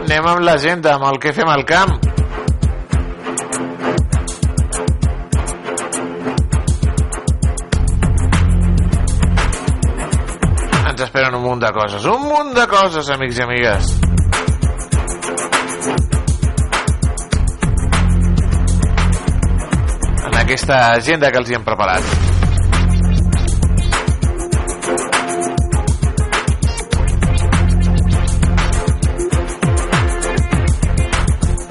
Anem amb l'agenda, amb el que fem al camp. Ens esperen un munt de coses, un munt de coses, amics i amigues. En aquesta agenda que els hi hem preparat.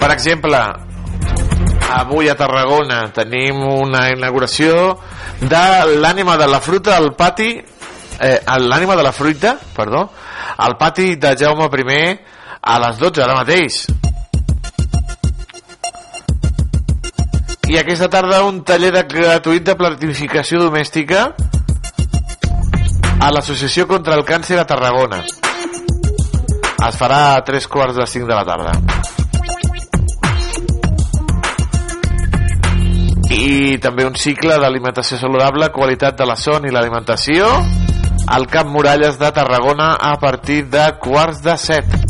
Per exemple, avui a Tarragona tenim una inauguració de l'ànima de la fruita al pati eh, l'ànima de la fruita perdó, al pati de Jaume I a les 12 ara mateix. I aquesta tarda un taller de gratuït de planificació domèstica a l'Associació contra el Càncer a Tarragona. Es farà a tres quarts de cinc de la tarda i també un cicle d'alimentació saludable, qualitat de la son i l'alimentació al Camp Muralles de Tarragona a partir de quarts de set.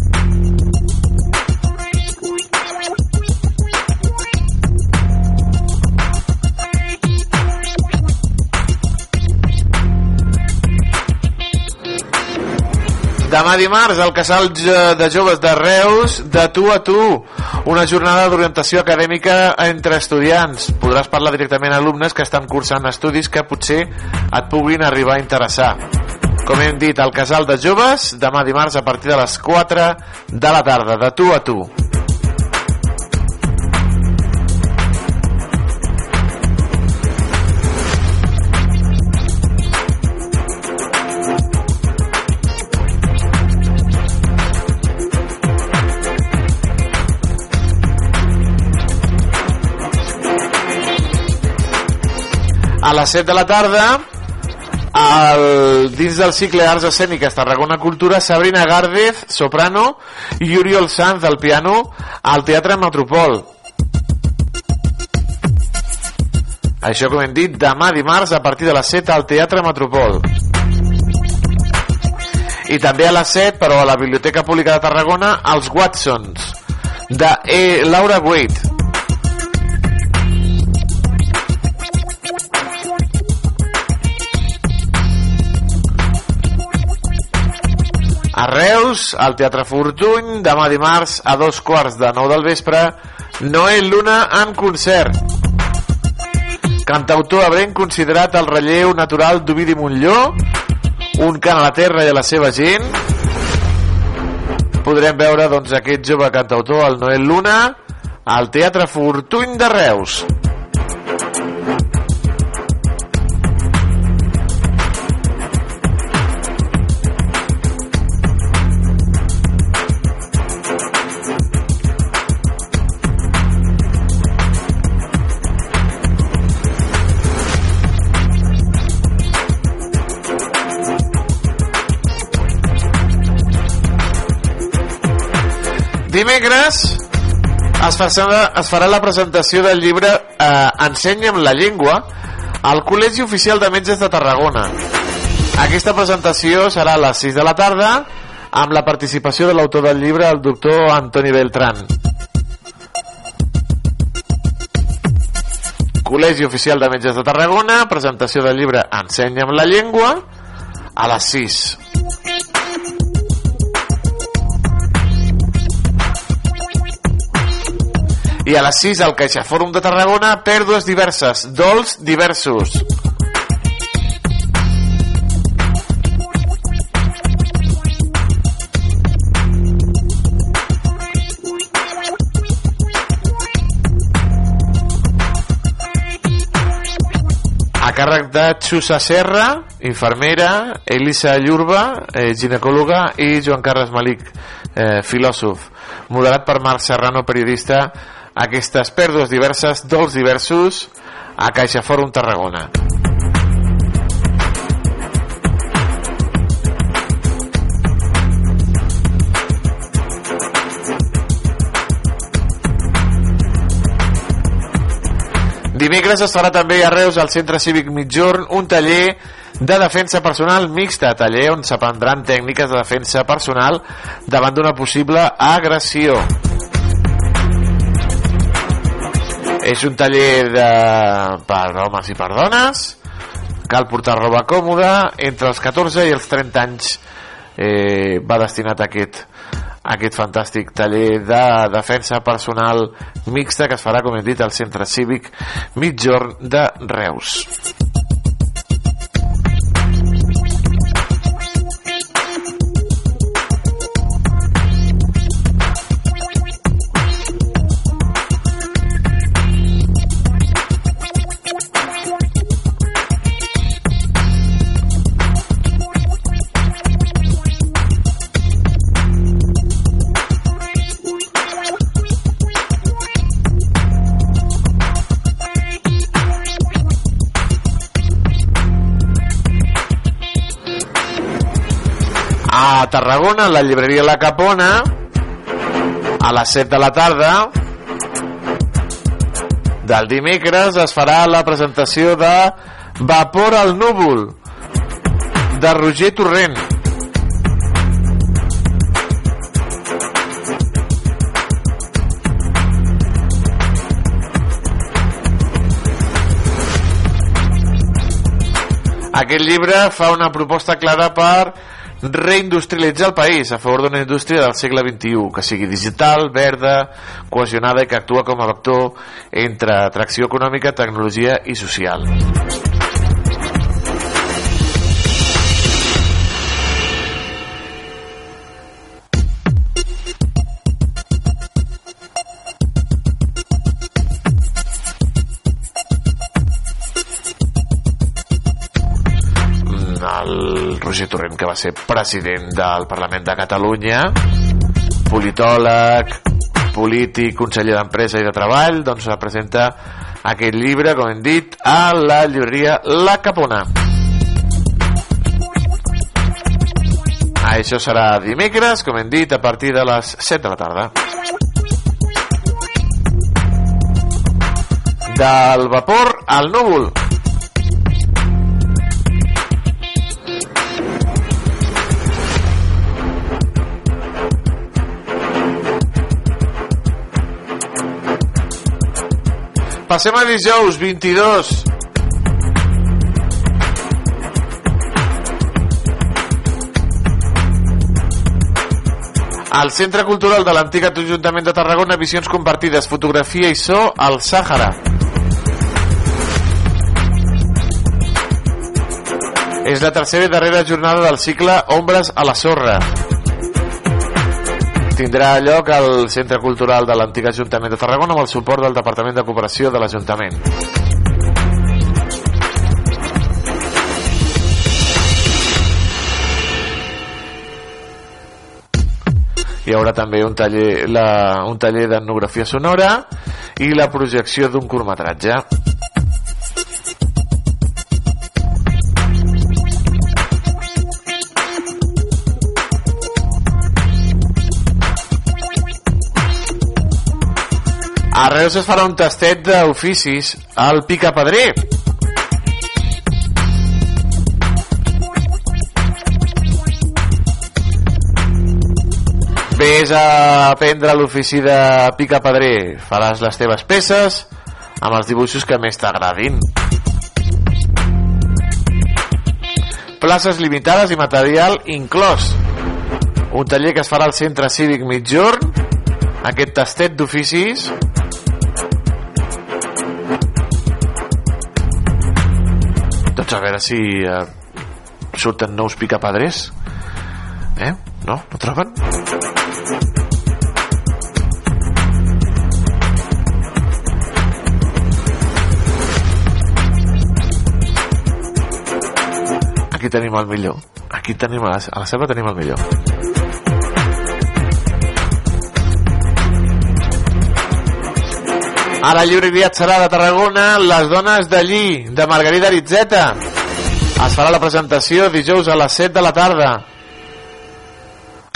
Demà dimarts, al Casal de Joves de Reus, de tu a tu, una jornada d'orientació acadèmica entre estudiants. Podràs parlar directament a alumnes que estan cursant estudis que potser et puguin arribar a interessar. Com hem dit, al Casal de Joves, demà dimarts a partir de les 4 de la tarda, de tu a tu. A les 7 de la tarda el, dins del cicle Arts Escèniques Tarragona Cultura Sabrina Gárdez, soprano i Oriol Sanz al piano al Teatre Metropol. Això com hem dit demà dimarts a partir de les 7 al Teatre Metropol. I també a les 7 però a la Biblioteca Pública de Tarragona els Watsons de e. Laura Wade Reus, al Teatre Fortuny, demà dimarts a dos quarts de nou del vespre, Noel Luna en concert. Cantautor abrenc considerat el relleu natural d'Ovidi Montlló, un cant a la terra i a la seva gent. Podrem veure doncs, aquest jove cantautor, el Noel Luna, al Teatre Fortuny de Reus. Dimecres es farà, es farà la presentació del llibre eh, Ensenya'm la llengua al Col·legi Oficial de Metges de Tarragona. Aquesta presentació serà a les 6 de la tarda amb la participació de l'autor del llibre, el doctor Antoni Beltran. Col·legi Oficial de Metges de Tarragona, presentació del llibre Ensenya'm la llengua a les 6. I a les 6 al Caixa Fòrum de Tarragona, pèrdues diverses, dols diversos. A càrrec de Xusa Serra, infermera, Elisa Llurba, eh, ginecòloga, i Joan Carles Malic, eh, filòsof. Moderat per Marc Serrano, periodista, aquestes pèrdues diverses, dols diversos, a Caixa Fòrum Tarragona. Dimecres es farà també a Reus al Centre Cívic Mitjorn un taller de defensa personal mixta, taller on s'aprendran tècniques de defensa personal davant d'una possible agressió. És un taller de... per homes i per dones, cal portar roba còmoda, entre els 14 i els 30 anys eh, va destinat a aquest, a aquest fantàstic taller de defensa personal mixta que es farà, com hem dit, al Centre Cívic Mitjorn de Reus. A Tarragona, a la llibreria La Capona, a les 7 de la tarda del dimecres es farà la presentació de Vapor al núvol de Roger Torrent. Aquest llibre fa una proposta clara per reindustrialitzar el país a favor d'una indústria del segle XXI que sigui digital, verda, cohesionada i que actua com a vector entre atracció econòmica, tecnologia i social. Roger Torrent, que va ser president del Parlament de Catalunya, politòleg, polític, conseller d'Empresa i de Treball, doncs presenta aquest llibre, com hem dit, a la llibreria La Capona. Això serà dimecres, com hem dit, a partir de les 7 de la tarda. Del vapor al núvol. Passem a dijous 22. Al Centre Cultural de l'antic Ajuntament de Tarragona, visions compartides, fotografia i so al Sàhara. És la tercera i darrera jornada del cicle Ombres a la sorra tindrà lloc al Centre Cultural de l'antic Ajuntament de Tarragona amb el suport del Departament de Cooperació de l'Ajuntament. Hi haurà també un taller, la, un taller d'etnografia sonora i la projecció d'un curtmetratge. A Reus es farà un tastet d'oficis al Picapedrer. Ves a aprendre l'ofici de Picapedrer. Faràs les teves peces amb els dibuixos que més t'agradin. Places limitades i material inclòs. Un taller que es farà al Centre Cívic Mitjorn. Aquest tastet d'oficis Doncs a veure si eh, surten nous picapadres. Eh? No? No troben? Aquí tenim el millor. Aquí tenim a la, a la selva tenim el millor. A la llibreria Xarà de Tarragona, les dones d'allí, de Margarida Aritzeta. Es farà la presentació dijous a les 7 de la tarda.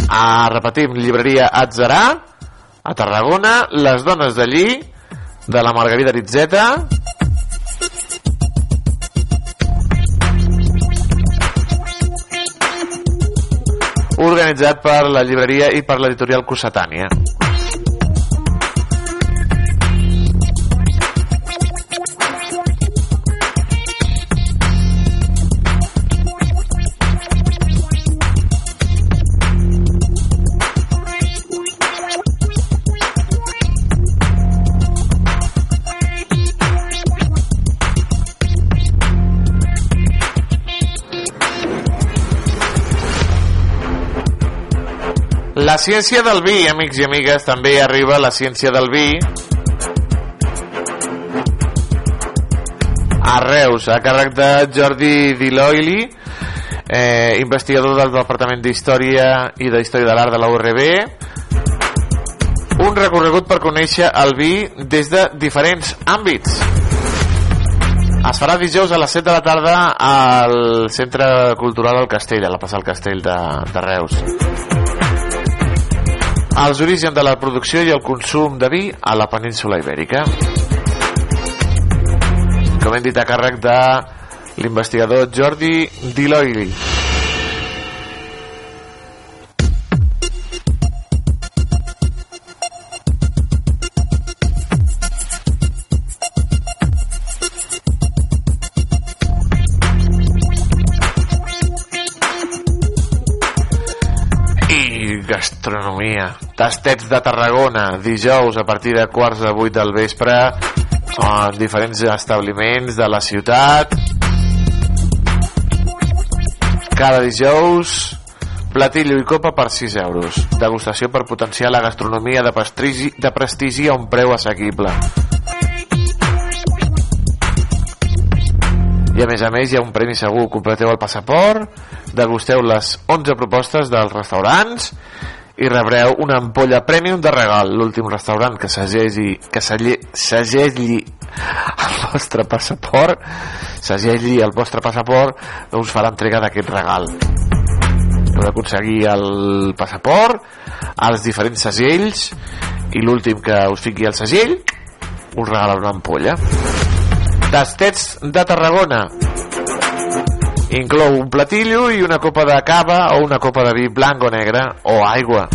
Ah, repetim, llibreria Atzarà, a Tarragona, les dones d'allí, de la Margarida Aritzeta. Organitzat per la llibreria i per l'editorial Cossetània. Ciència del vi, amics i amigues, també arriba la ciència del vi a Reus, a càrrec de Jordi Diloili, eh, investigador del Departament d'Història i de Història de l'Art de la URB. Un recorregut per conèixer el vi des de diferents àmbits. Es farà dijous a les 7 de la tarda al Centre Cultural del Castell, a la plaça del Castell de, de Reus els orígens de la producció i el consum de vi a la península ibèrica. Com hem dit a càrrec de l'investigador Jordi Diloili. Gastronomia. Tastets de Tarragona, dijous a partir de quarts de vuit del vespre, en diferents establiments de la ciutat. Cada dijous, platillo i copa per 6 euros. Degustació per potenciar la gastronomia de prestigi, de prestigi a un preu assequible. I a més a més hi ha un premi segur. Completeu el passaport, degusteu les 11 propostes dels restaurants i rebreu una ampolla premium de regal. L'últim restaurant que segegi, que segegi el vostre passaport, segegi el vostre passaport, us farà entrega d'aquest regal. Heu d'aconseguir el passaport, els diferents segells i l'últim que us fiqui el segell us regala una ampolla. Tastets de Tarragona inclou un platillo i una copa de cava o una copa de vi blanc o negre o aigua.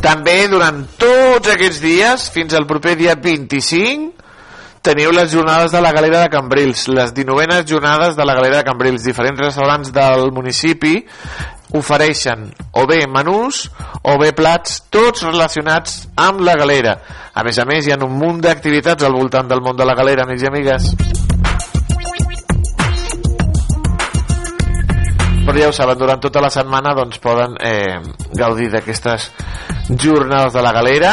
També durant tots aquests dies, fins al proper dia 25, teniu les jornades de la Galera de Cambrils, les 19enes jornades de la Galera de Cambrils. Diferents restaurants del municipi ofereixen o bé menús o bé plats, tots relacionats amb la galera. A més a més, hi ha un munt d'activitats al voltant del món de la galera, amics i amigues. però ja ho saben, durant tota la setmana doncs, poden eh, gaudir d'aquestes jornades de la galera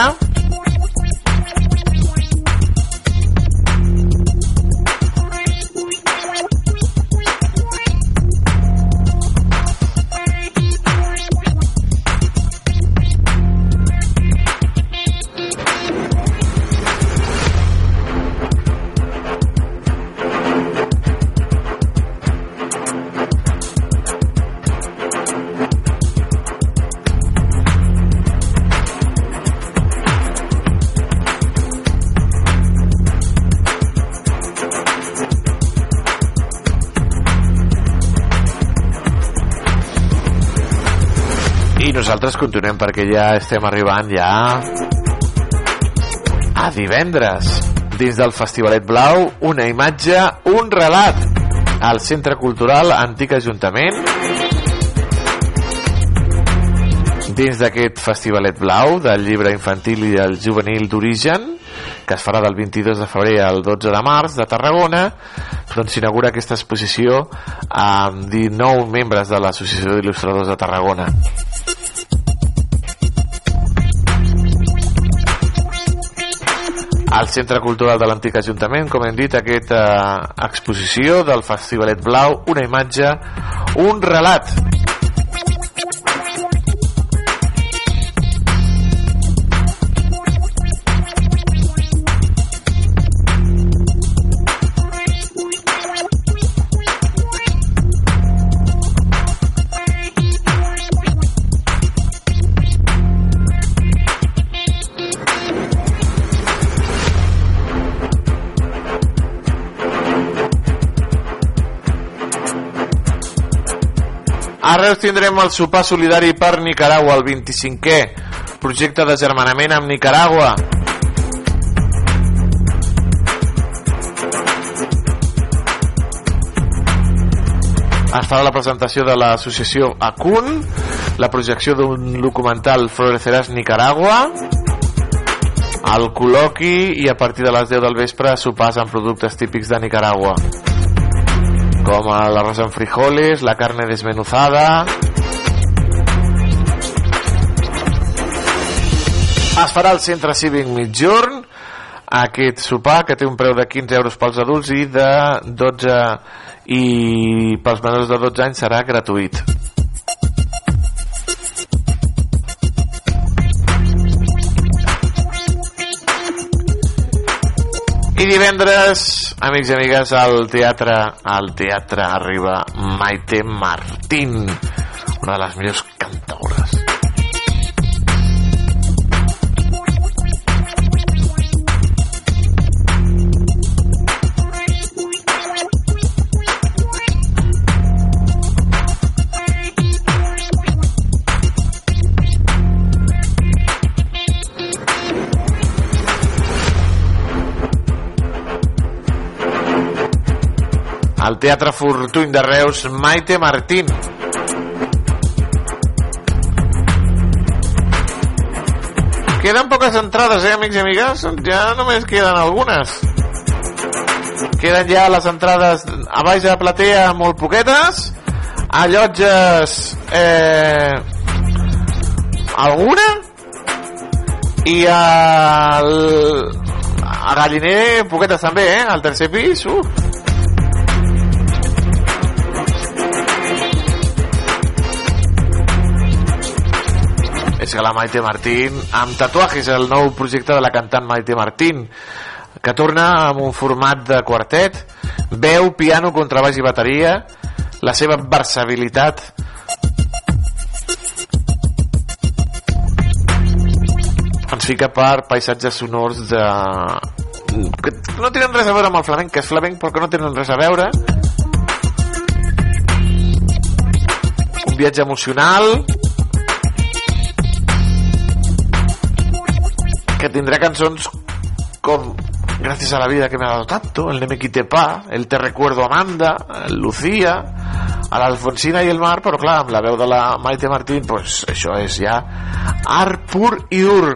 nosaltres continuem perquè ja estem arribant ja a divendres. Dins del Festivalet Blau una imatge, un relat. Al Centre Cultural Antic Ajuntament. Dins d'aquest Festivalet Blau del llibre infantil i el juvenil d'origen que es farà del 22 de febrer al 12 de març de Tarragona doncs s'inaugura aquesta exposició amb 19 membres de l'Associació d'Il·lustradors de Tarragona al Centre Cultural de l'Antic Ajuntament, com hem dit, aquesta exposició del Festivalet Blau, una imatge, un relat. A Reus tindrem el sopar solidari per Nicaragua, el 25è projecte de germanament amb Nicaragua. Es farà la presentació de l'associació ACUN, la projecció d'un documental Floreceràs Nicaragua, el col·loqui i a partir de les 10 del vespre sopars amb productes típics de Nicaragua com arroz en frijoles, la carne desmenuzada. Es farà al centre cívic mitjorn aquest sopar que té un preu de 15 euros pels adults i de 12 i pels menors de 12 anys serà gratuït. Divendres, amics i amigues, al teatre, al teatre arriba Maite Martín, una de les millors cantaures. Al Teatre Fortuny de Reus, Maite Martín. Queden poques entrades, eh, amics i amigues? Ja només queden algunes. Queden ja les entrades a baix de la platea molt poquetes. A llotges... Eh, alguna? I al... A Galliner, poquetes també, eh? Al tercer pis, uh. És que la Maite Martín, amb tatuajes, el nou projecte de la cantant Maite Martín, que torna amb un format de quartet, veu, piano, contrabaix i bateria, la seva versabilitat. Ens fica per paisatges sonors de... que no tenen res a veure amb el flamenc, que és flamenc però que no tenen res a veure. Un viatge emocional que tindrà cançons com Gracias a la vida que me ha dado tanto, el Neme Quite Pa, el Te recuerdo Amanda, el Lucía, a l'Alfonsina i el Mar, però clar, la veu de la Maite Martín, pues això és ja art pur i dur.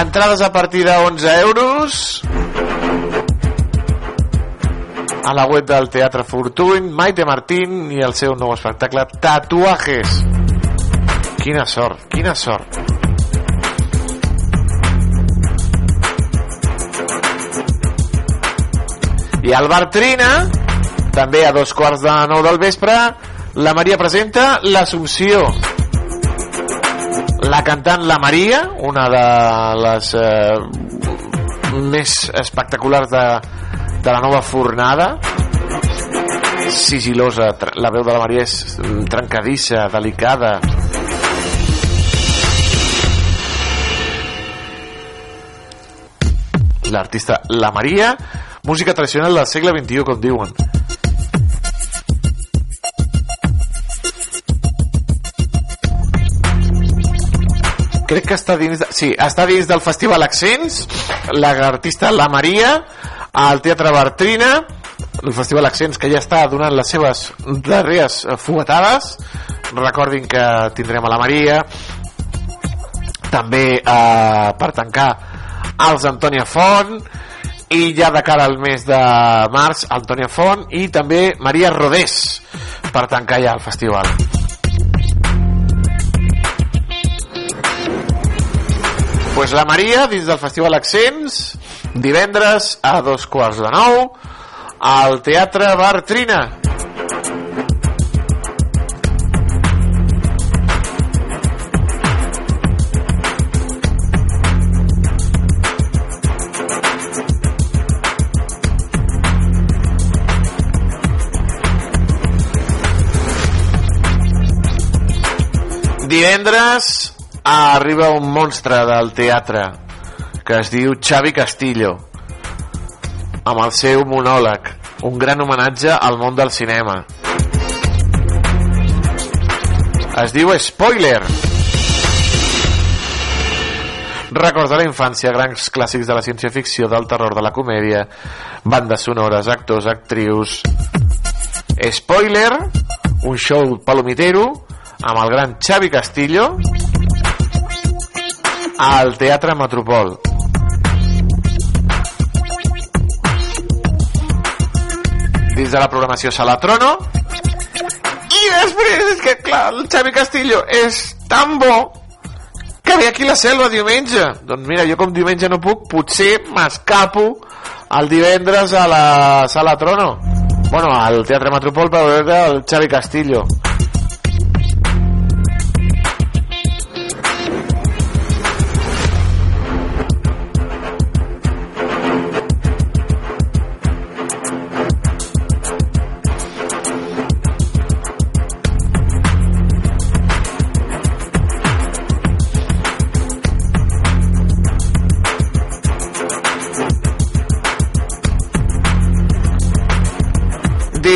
Entrades a partir de 11 euros a la web del Teatre Fortuny, Maite Martín i el seu nou espectacle Tatuajes. Quina sort, quina sort. I al Bar Trina, també a dos quarts de nou del vespre, la Maria presenta l'Assumpció. La cantant La Maria, una de les eh, més espectaculars de, de la nova fornada, sigilosa, la veu de la Maria és mm, trencadissa, delicada, l'artista La Maria, música tradicional del segle XXI, com diuen. Crec que està dins... De, sí, està dins del Festival Accents, l'artista La Maria, al Teatre Bartrina, el Festival Accents que ja està donant les seves darreres fuetades. Recordin que tindrem a La Maria, també eh, per tancar els Antònia Font i ja de cara al mes de març Antònia Font i també Maria Rodés per tancar ja el festival. Pues la Maria dins del Festival Accents divendres a dos quarts de nou al Teatre Bartrina Divendres arriba un monstre del teatre que es diu Xavi Castillo amb el seu monòleg un gran homenatge al món del cinema. Es diu Spoiler. Records de la infància, grans clàssics de la ciència-ficció, del terror, de la comèdia, bandes sonores, actors, actrius... Spoiler, un show palomitero amb el gran Xavi Castillo al Teatre Metropol. Dins de la programació Sala Trono. I després és que clar, el Xavi Castillo és tan bo que ve aquí la selva diumenge. Doncs mira, jo com diumenge no puc potser m'escapo el divendres a la Sala Trono. Bueno, al Teatre Metropol per veure el Xavi Castillo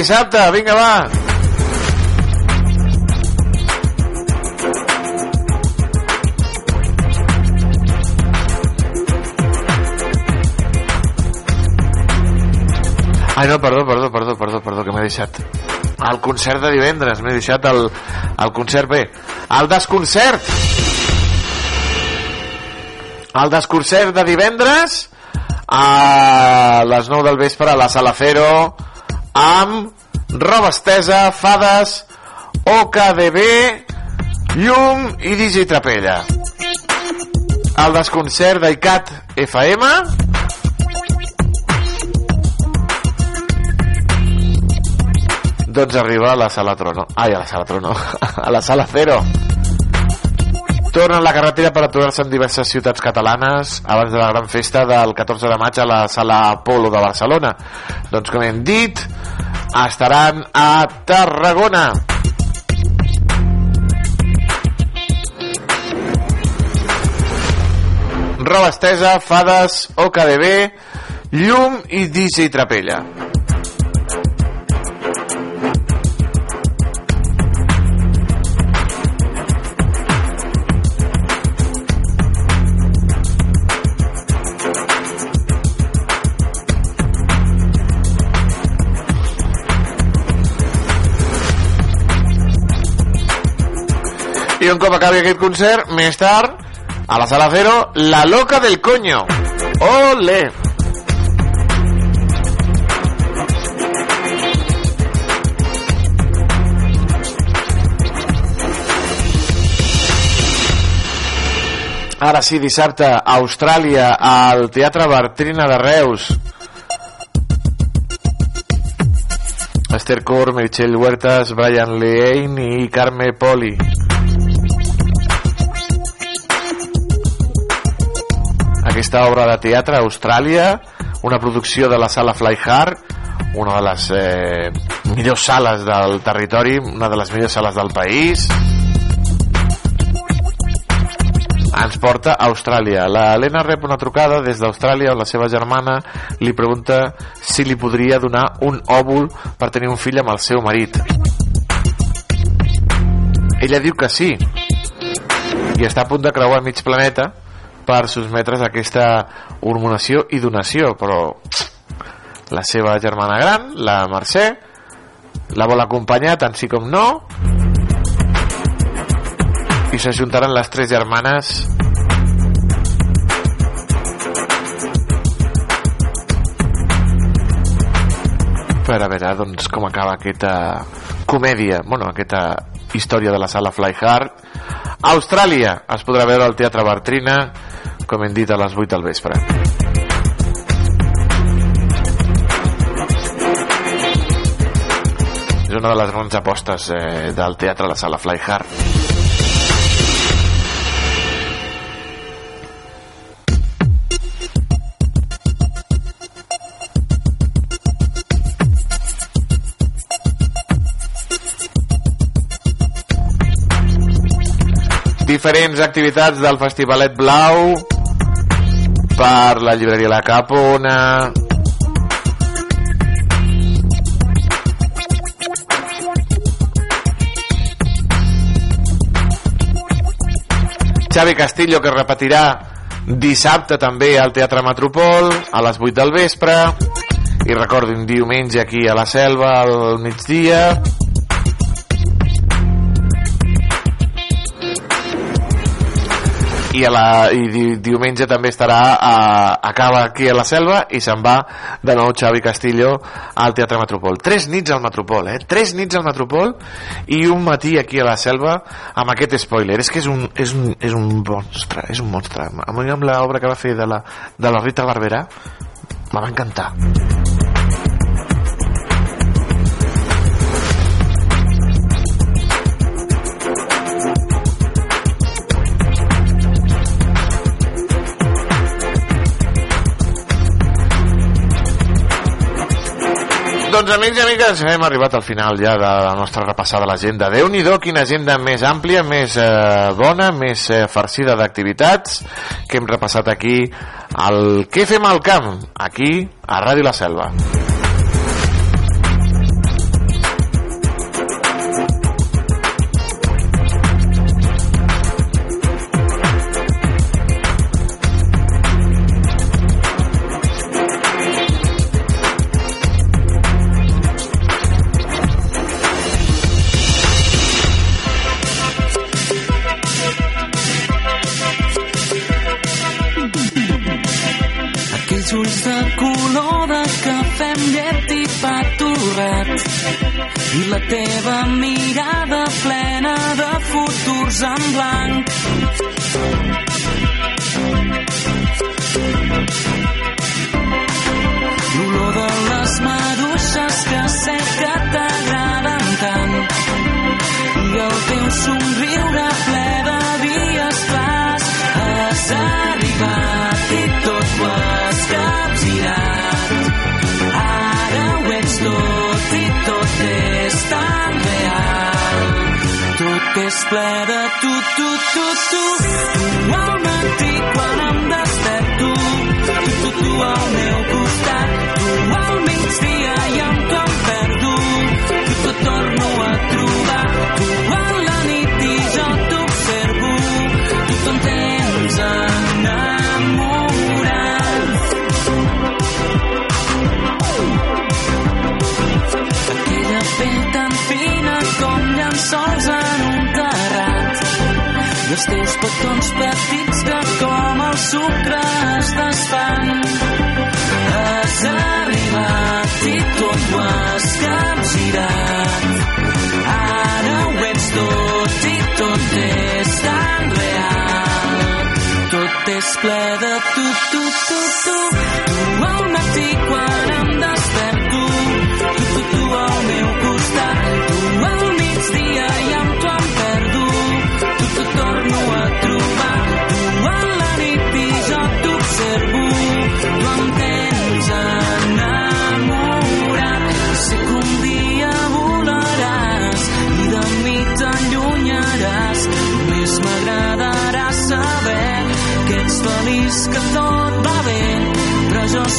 Dissabte, vinga va Ai, no, perdó, perdó, perdó, perdó, perdó, que m'he deixat. El concert de divendres, m'he deixat el, el concert bé. El desconcert! El desconcert de divendres a les 9 del vespre a la Sala Fero amb roba estesa, fades, OKDB, llum i Digi Trapella. El desconcert d'ICAT FM doncs arriba a la sala Trono. Ai, a la sala Trono. a la sala Cero. Torna a la carretera per aturar-se en diverses ciutats catalanes abans de la gran festa del 14 de maig a la sala Apolo de Barcelona. Doncs com hem dit, estaran a Tarragona. Roba estesa, fades, OKDB, llum i DJ Trapella. I un cop acabi aquest concert, més tard, a la sala Cero, La Loca del Coño. Ole! Ara sí, dissabte, a Austràlia, al Teatre Bartrina de Reus. Esther Cor, Meritxell Huertas, Brian Leane i Carme Poli. Aquesta obra de teatre a Austràlia, una producció de la sala Fly Hard, una de les eh, millors sales del territori, una de les millors sales del país. Ens porta a Austràlia. La Helena rep una trucada des d'Austràlia on la seva germana li pregunta si li podria donar un òvul per tenir un fill amb el seu marit. Ella diu que sí i està a punt de creuar mig planeta per sotmetre's a aquesta hormonació i donació, però la seva germana gran, la Mercè, la vol acompanyar tant sí com no i s'ajuntaran les tres germanes per a veure doncs, com acaba aquesta comèdia, bueno, aquesta història de la sala Fly Hard. A Austràlia es podrà veure al Teatre Bartrina, com hem dit, a les 8 del vespre. És una de les grans apostes eh, del teatre a la sala Fly Hard. Diferents activitats del Festivalet Blau per la llibreria La Capona. Xavi Castillo que repetirà dissabte també al Teatre Metropol a les 8 del vespre. I recordin diumenge aquí a la Selva al migdia i, a la, i di, diumenge també estarà a, acaba aquí a la Selva i se'n va de nou Xavi Castillo al Teatre Metropol. Tres nits al Metropol, eh? tres nits al Metropol i un matí aquí a la Selva amb aquest spoiler, és que és un, és un, és un monstre, és un monstre. A mi amb l'obra que va fer de la, de la Rita Barberà me va encantar Doncs amics i amigues, hem arribat al final ja de la nostra repassada a l'agenda. déu nhi quina agenda més àmplia, més eh, bona, més eh, farcida d'activitats que hem repassat aquí al Què fem al camp? Aquí, a Ràdio La Selva.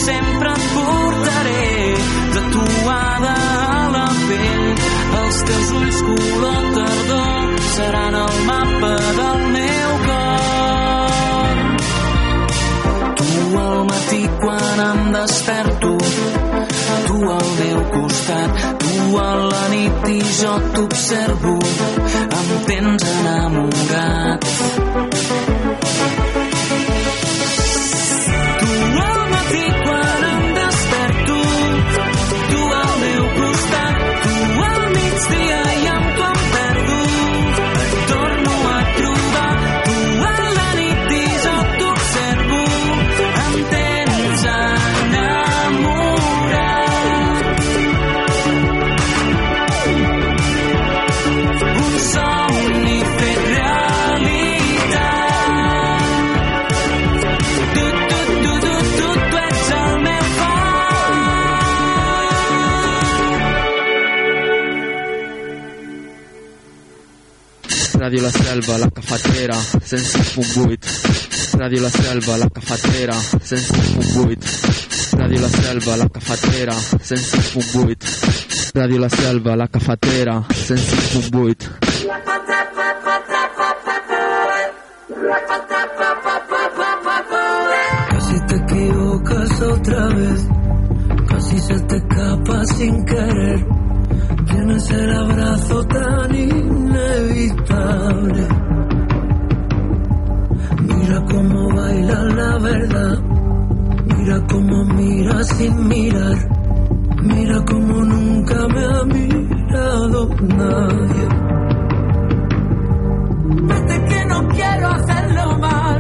sempre et portaré tatuada a la pell. Els teus ulls color tardor seran el mapa del meu cor. Tu al matí quan em desperto tu al meu costat tu a la nit i jo t'observo em tens enamorat. Ràdio La Selva, la cafetera, 106.8. Ràdio La Selva, la cafetera, 106.8. Ràdio La Selva, la cafetera, 106.8. Ràdio La Selva, la cafetera, 106.8. Casi te equivocas otra vez, casi se te escapa sin querer en ese abrazo tan inevitable. Mira cómo baila la verdad, mira cómo mira sin mirar, mira cómo nunca me ha mirado nadie. Desde que no quiero hacerlo mal,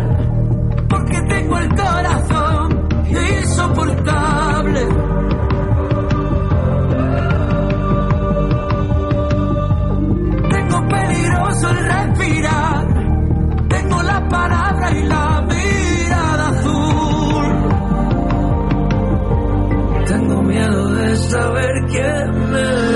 porque tengo el corazón insoportable. La azul. Tengo miedo de saber quién me.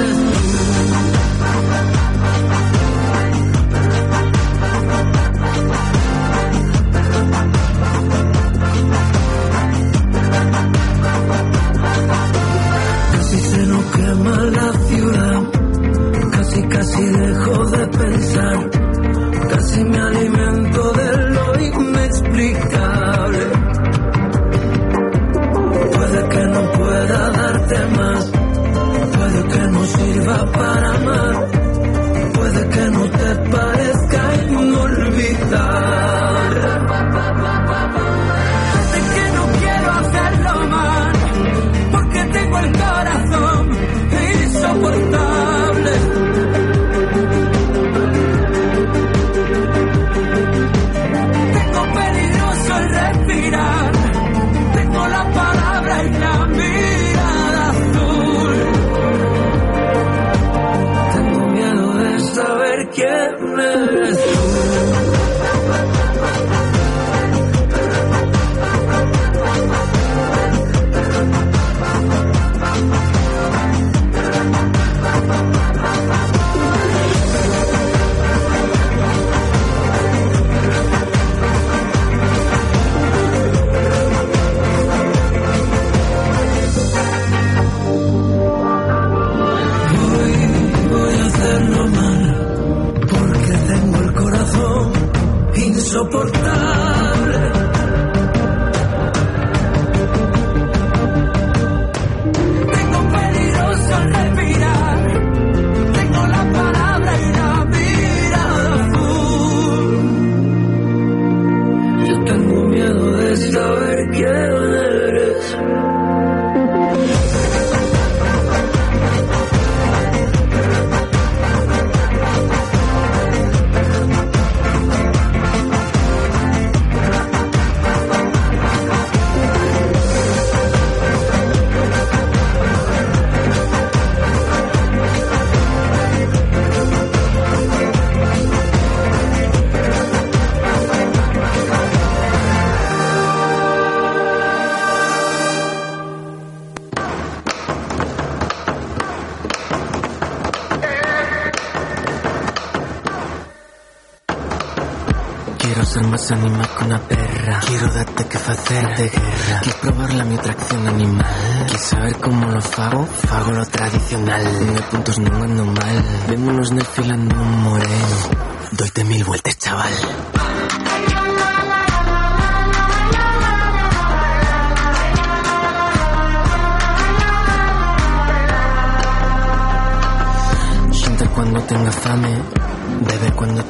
Facer de guerra. Quieres probar mi atracción animal. Quieres saber cómo lo fago? Fago lo tradicional. De puntos no ando mal. Vémonos desfilando un moreno. Doyte mil vueltas, chaval. Cuando tenga fame,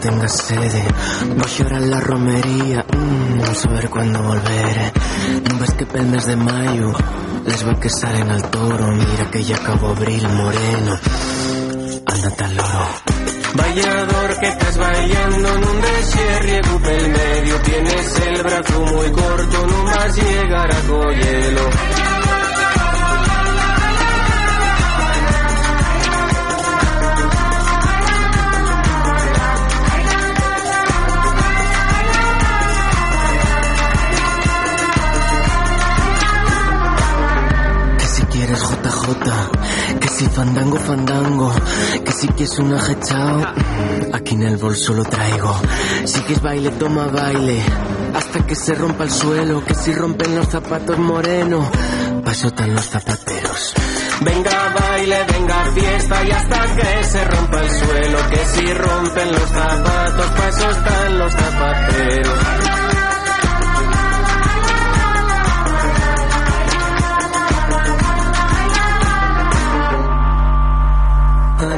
tenga sede. Voy a llorar la romería, mm, no saber cuándo volver. No ves que pel mes de mayo, les veo que salen al toro. Mira que ya acabó abril moreno, ándate al loro. Vallador que estás bailando en un desierto pel medio Tienes el brazo muy corto, no más llegar a Coyelo si fandango, que si quieres un ajechao, aquí en el bolso lo traigo. Si quieres baile, toma baile, hasta que se rompa el suelo, que si rompen los zapatos moreno, pasotan los zapateros. Venga baile, venga fiesta y hasta que se rompa el suelo Que si rompen los zapatos, pa' eso están los zapateros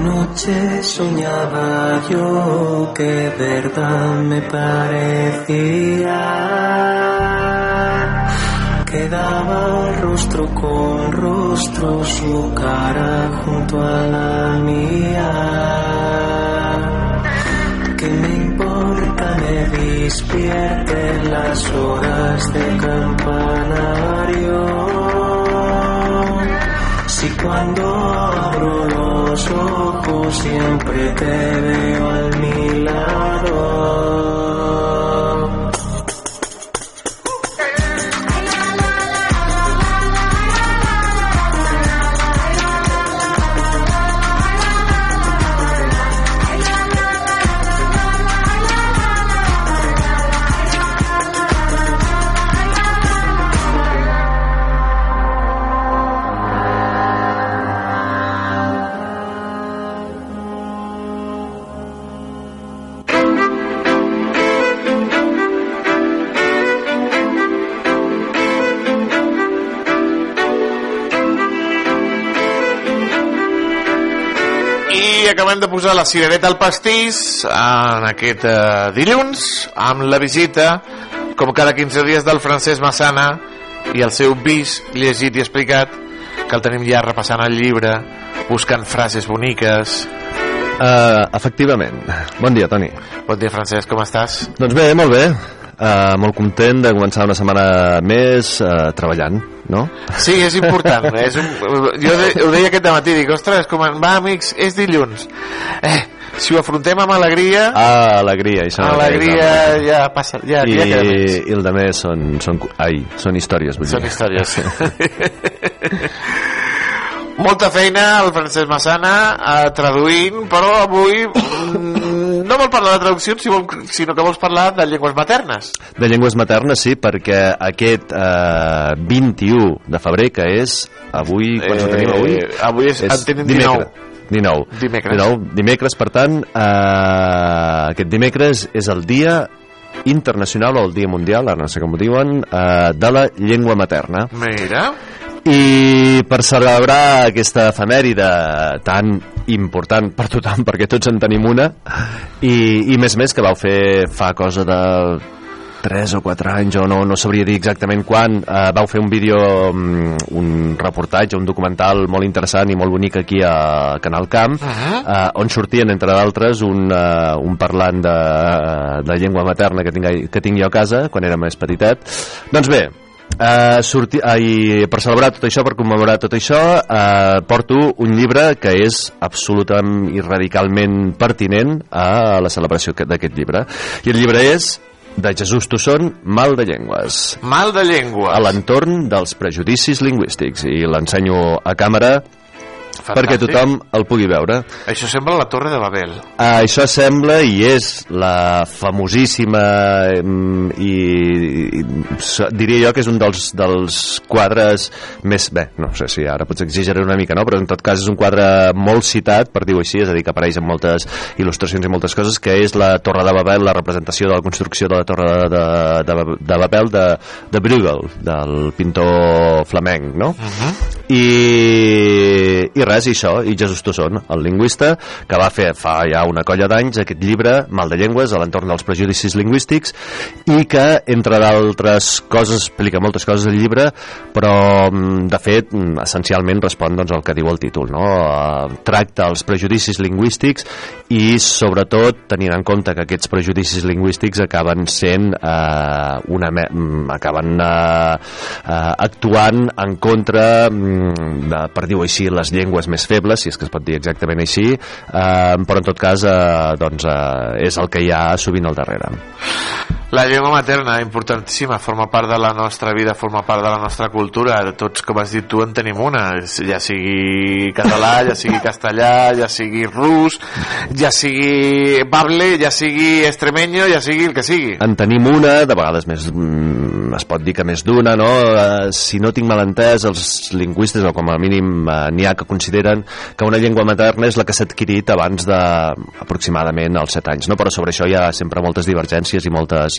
Anoche soñaba yo que verdad me parecía que daba rostro con rostro su cara junto a la mía. Que me importa me despierten las horas de campanario. Si cuando abro los ojos siempre te veo al mi lado. Acabem de posar la cirereta al pastís en aquest eh, dilluns amb la visita, com cada 15 dies, del Francesc Massana i el seu vis llegit i explicat, que el tenim ja repassant el llibre, buscant frases boniques. Uh, efectivament. Bon dia, Toni. Bon dia, Francesc, com estàs? Doncs bé, molt bé. Uh, molt content de començar una setmana més uh, treballant, no? Sí, és important. és un, jo de, ho deia aquest matí, dic, ostres, com, va, amics, és dilluns. Eh, si ho afrontem amb alegria... Ah, alegria, això. Alegria, ja passa, ja, I, ja queda més. I el de més són, són, ai, són històries, vull Són dir. històries. Molta feina el Francesc Massana eh, traduint, però avui mm, no vol parlar de traduccions, si vol, sinó que vols parlar de llengües maternes. De llengües maternes, sí, perquè aquest eh, 21 de febrer, que és avui, quan ho tenim avui? Eh, avui és- en tenim dimecres. 19. Dimecres. 19. Dimecres, per tant, eh, aquest dimecres és el dia internacional o el dia mundial, ara no sé com ho diuen, eh, de la llengua materna. Mira. I per celebrar aquesta efemèride tan important per tothom, perquè tots en tenim una, i, i més més que vau fer fa cosa de 3 o 4 anys, o no, no sabria dir exactament quan, eh, vau fer un vídeo, mm, un reportatge, un documental molt interessant i molt bonic aquí a Canal Camp, eh, on sortien, entre d'altres, un, eh, un parlant de, de llengua materna que tinc, que tinc jo a casa, quan era més petitet. Doncs bé, Uh, sorti, uh, i per celebrar tot això, per commemorar tot això, uh, porto un llibre que és absolutament i radicalment pertinent a la celebració que- d'aquest llibre. I el llibre és de Jesús Tosson, Mal de llengües. Mal de llengües. A l'entorn dels prejudicis lingüístics. I l'ensenyo a càmera perquè tothom el pugui veure. Això sembla la Torre de Babel. Uh, això sembla i és la famosíssima mm, i, i diria jo que és un dels, dels quadres més... Bé, no sé si ara potser exageraré una mica, no? però en tot cas és un quadre molt citat, per dir-ho així, és a dir, que apareix en moltes il·lustracions i moltes coses, que és la Torre de Babel, la representació de la construcció de la Torre de, de, de Babel de, de Bruegel, del pintor flamenc, no? Uh -huh. I, i res, i això, i Jesús Tosson, el lingüista, que va fer fa ja una colla d'anys aquest llibre, Mal de llengües, a l'entorn dels prejudicis lingüístics, i que, entre d'altres coses, explica moltes coses del llibre, però, mm, de fet, mm, essencialment respon doncs, al que diu el títol, no? Eh, Tracta els prejudicis lingüístics i, sobretot, tenint en compte que aquests prejudicis lingüístics acaben sent eh, una mm, acaben eh, eh, actuant en contra de, per dir-ho així, les llengües més febles, si és que es pot dir exactament així, eh, però en tot cas eh, doncs, eh, és el que hi ha sovint al darrere. La llengua materna, importantíssima, forma part de la nostra vida, forma part de la nostra cultura. Tots, com has dit tu, en tenim una. Ja sigui català, ja sigui castellà, ja sigui rus, ja sigui bable, ja sigui extremeño, ja sigui el que sigui. En tenim una, de vegades més, mm, es pot dir que més d'una, no? Eh, si no tinc mal entès, els lingüistes, o com a mínim eh, n'hi ha que consideren que una llengua materna és la que s'ha adquirit abans de aproximadament els 7 anys, no? Però sobre això hi ha sempre moltes divergències i moltes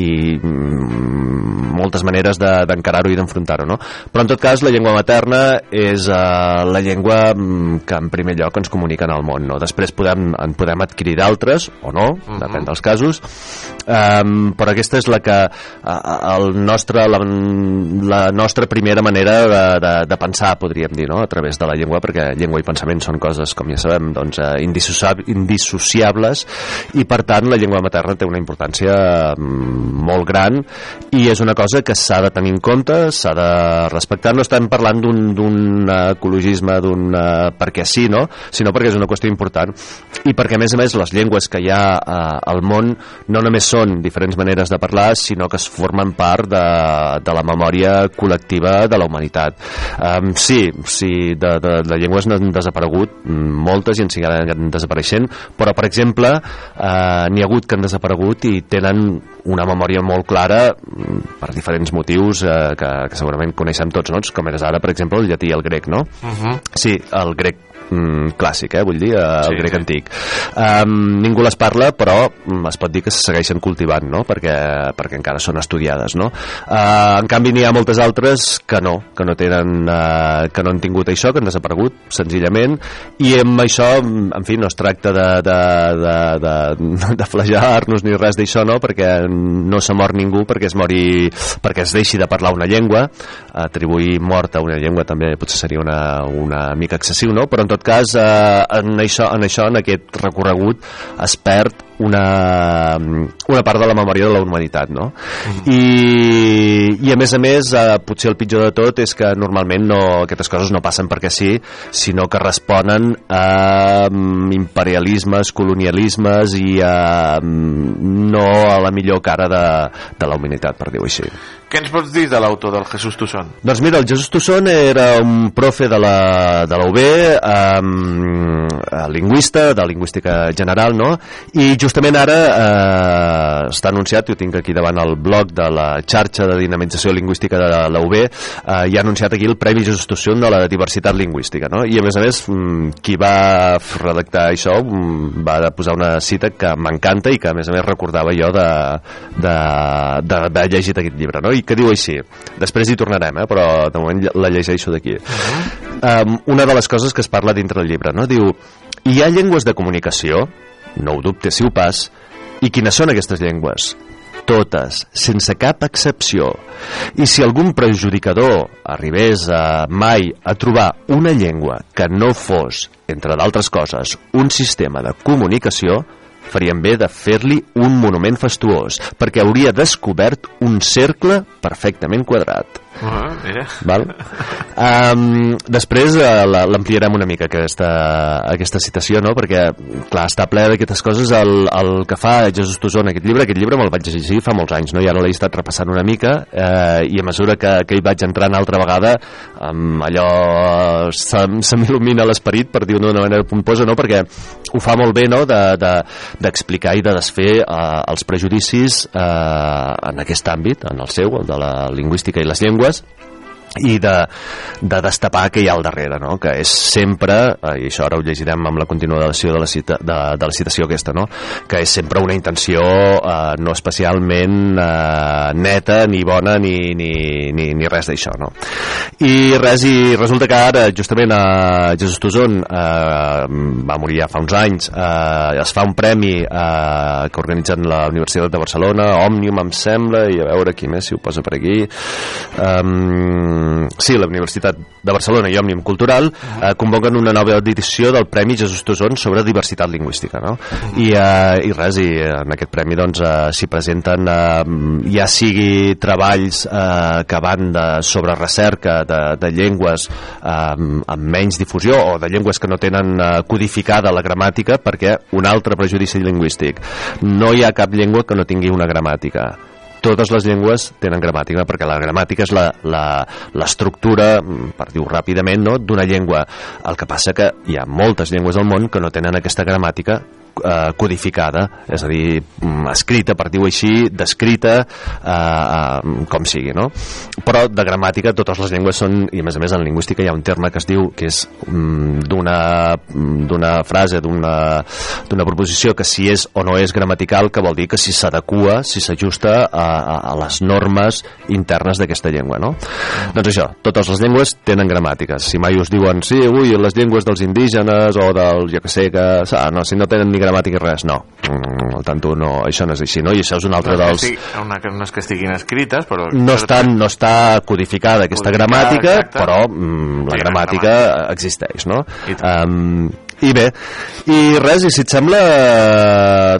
i mm, moltes maneres de- d'encarar-ho i d'enfrontar-ho, no? Però en tot cas la llengua materna és eh, la llengua mm, que en primer lloc ens comunica en el món, no? Després podem, en podem adquirir d'altres, o no, depèn dels casos, um, però aquesta és la que uh, el nostre, la, la nostra primera manera de, de, de pensar, podríem dir, no? a través de la llengua, perquè llengua i pensament són coses, com ja sabem, doncs, indissociab- indissociables, i per tant la llengua materna té una importància mm, molt gran i és una cosa que s'ha de tenir en compte, s'ha de respectar, no estem parlant d'un d'un ecologisme, d'un eh, perquè sí, no? sinó perquè és una qüestió important i perquè a més a més les llengües que hi ha eh, al món no només són diferents maneres de parlar, sinó que es formen part de, de la memòria col·lectiva de la humanitat. Um, sí, sí, de, de, de llengües n'han desaparegut moltes i en seguiran desapareixent, però per exemple eh, n'hi ha hagut que han desaparegut i tenen una memòria molt clara mm, per diferents motius eh, que, que segurament coneixem tots, no? com és ara, per exemple, el llatí i el grec, no? Uh -huh. Sí, el grec mm, clàssic, eh, vull dir, eh, el Sí, grec sí. antic. Um, ningú les parla, però es pot dir que se segueixen cultivant, no?, perquè, perquè encara són estudiades, no? Uh, en canvi, n'hi ha moltes altres que no, que no tenen, uh, que no han tingut això, que han desaparegut, senzillament, i amb això, en fi, no es tracta de, de, de, de, de flagelar-nos ni res d'això, no?, perquè no se mor ningú perquè es mori, perquè es deixi de parlar una llengua, atribuir mort a una llengua també potser seria una, una mica excessiu, no? Però en tot cas, eh, en, això, en això, en aquest recorregut, es perd una, una part de la memòria de la humanitat, no? I, I a més a més, eh, potser el pitjor de tot és que normalment no, aquestes coses no passen perquè sí, sinó que responen a mm, imperialismes, colonialismes i a, mm, no a la millor cara de, de la humanitat, per dir-ho així. Què ens pots dir de l'autor del Jesús Toussaint? Doncs mira, el Jesús Toussaint era un profe de la, de la UB, um, lingüista, de lingüística general, no? I justament ara eh, està anunciat, jo tinc aquí davant el blog de la xarxa de dinamització lingüística de la UB, eh, i ha anunciat aquí el Premi Jesús Toussaint de la diversitat lingüística, no? I a més a més, mm, qui va redactar això mm, va posar una cita que m'encanta i que a més a més recordava jo de, de, de llegit aquest llibre, no? I que diu així, després hi tornarem, eh? però de moment la llegeixo d'aquí. Um, una de les coses que es parla dintre del llibre, no? Diu, hi ha llengües de comunicació, no ho dubtesiu pas, i quines són aquestes llengües? Totes, sense cap excepció. I si algun prejudicador arribés a mai a trobar una llengua que no fos, entre d'altres coses, un sistema de comunicació, farien bé de fer-li un monument fastuós, perquè hauria descobert un cercle perfectament quadrat. Ah, mira. Val? Um, després uh, la- l'ampliarem una mica aquesta, aquesta citació no? perquè clar, està ple d'aquestes coses el, el que fa Jesús Tosó en aquest llibre aquest llibre me'l vaig llegir fa molts anys no? i ara l'he estat repassant una mica eh, i a mesura que, que hi vaig entrant altra vegada um, allò se, se m'il·lumina l'esperit per dir-ho d'una manera pomposa no? perquè ho fa molt bé no? d'explicar de, de, i de desfer uh, els prejudicis uh, en aquest àmbit, en el seu, el de la lingüística i les llengües podcast i de, de destapar què hi ha al darrere, no? que és sempre, eh, i això ara ho llegirem amb la continuació de la, cita, de, de la citació aquesta, no? que és sempre una intenció eh, no especialment eh, neta, ni bona, ni, ni, ni, ni res d'això. No? I res, i resulta que ara, justament a Jesús Tuzón eh, va morir ja fa uns anys, eh, es fa un premi eh, que organitzen la Universitat de Barcelona, Òmnium em sembla, i a veure qui més si ho posa per aquí. Um, sí, la Universitat de Barcelona i Òmnium Cultural eh, convoquen una nova edició del Premi Jesús Tuzón sobre diversitat lingüística. No? I, eh, I res, i en aquest premi doncs, eh, s'hi presenten eh, ja sigui treballs eh, que van de, sobre recerca de, de llengües eh, amb menys difusió o de llengües que no tenen eh, codificada la gramàtica perquè un altre prejudici lingüístic no hi ha cap llengua que no tingui una gramàtica totes les llengües tenen gramàtica perquè la gramàtica és l'estructura mm, per dir-ho ràpidament no? d'una llengua el que passa que hi ha moltes llengües al món que no tenen aquesta gramàtica eh, codificada, és a dir, mm, escrita, per dir-ho així, descrita, eh, eh, com sigui, no? Però de gramàtica totes les llengües són, i a més a més en lingüística hi ha un terme que es diu que és mm, d'una mm, d'una frase, d'una proposició que si és o no és gramatical, que vol dir que si s'adequa, si s'ajusta a, a, a les normes internes d'aquesta llengua, no? Doncs això, totes les llengües tenen gramàtiques. Si mai us diuen, sí, ui, les llengües dels indígenes o del, jo que sé, que, ah, no, si no tenen ni gramàtica i res, no. Mm, al tanto, no, això no és així, no? I això és un altre no, dels... estigui- una, no és que estiguin escrites, però... No està, no està codificada aquesta Codificada, gramàtica, exacte. però mm, la Tenen gramàtica existeix, no? Um, I bé, i res, i si et sembla,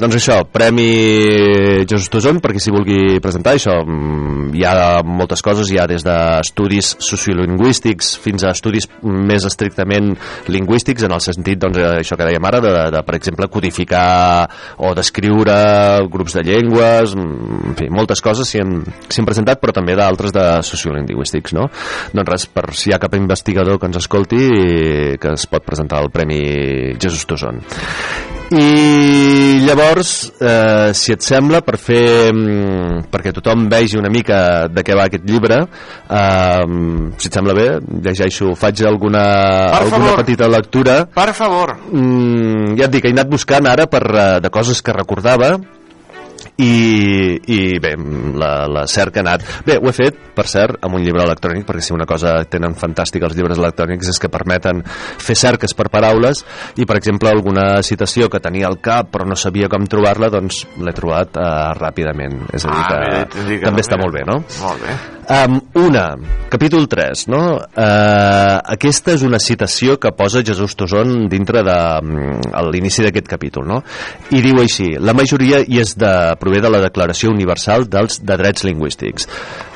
doncs això, Premi Jesús Tuzón, perquè si vulgui presentar això, mm, hi ha moltes coses, hi ha des d'estudis sociolingüístics fins a estudis més estrictament lingüístics, en el sentit, doncs, això que dèiem ara, de, de per exemple, codificar o descriure grups de llengües, mm, en fi, moltes coses s'hi han, han presentat, però també d'altres de sociolingüístics, no? Doncs res, per si hi ha cap investigador que ens escolti, que es pot presentar el Premi Jesús Tuzón. I llavors, eh, si et sembla, per fer mm, perquè tothom vegi una mica de què va aquest llibre, eh, si et sembla bé, llegeixo, faig alguna, Per alguna favor. petita lectura. Per favor. Mm, ja et dic, he anat buscant ara per, eh, de coses que recordava i, i bé, la, la cerca ha anat... Bé, ho he fet, per cert, amb un llibre electrònic, perquè si una cosa tenen fantàstica els llibres electrònics és que permeten fer cerques per paraules i, per exemple, alguna citació que tenia al cap però no sabia com trobar-la, doncs l'he trobat eh, ràpidament. És a dir, Ah, que, bé, indica- també està molt bé, no? Molt bé. Um, una, capítol 3, no? Uh, aquesta és una citació que posa Jesús Tosón dintre de a l'inici d'aquest capítol, no? I diu així, la majoria i és de, prové de la Declaració Universal dels de Drets Lingüístics.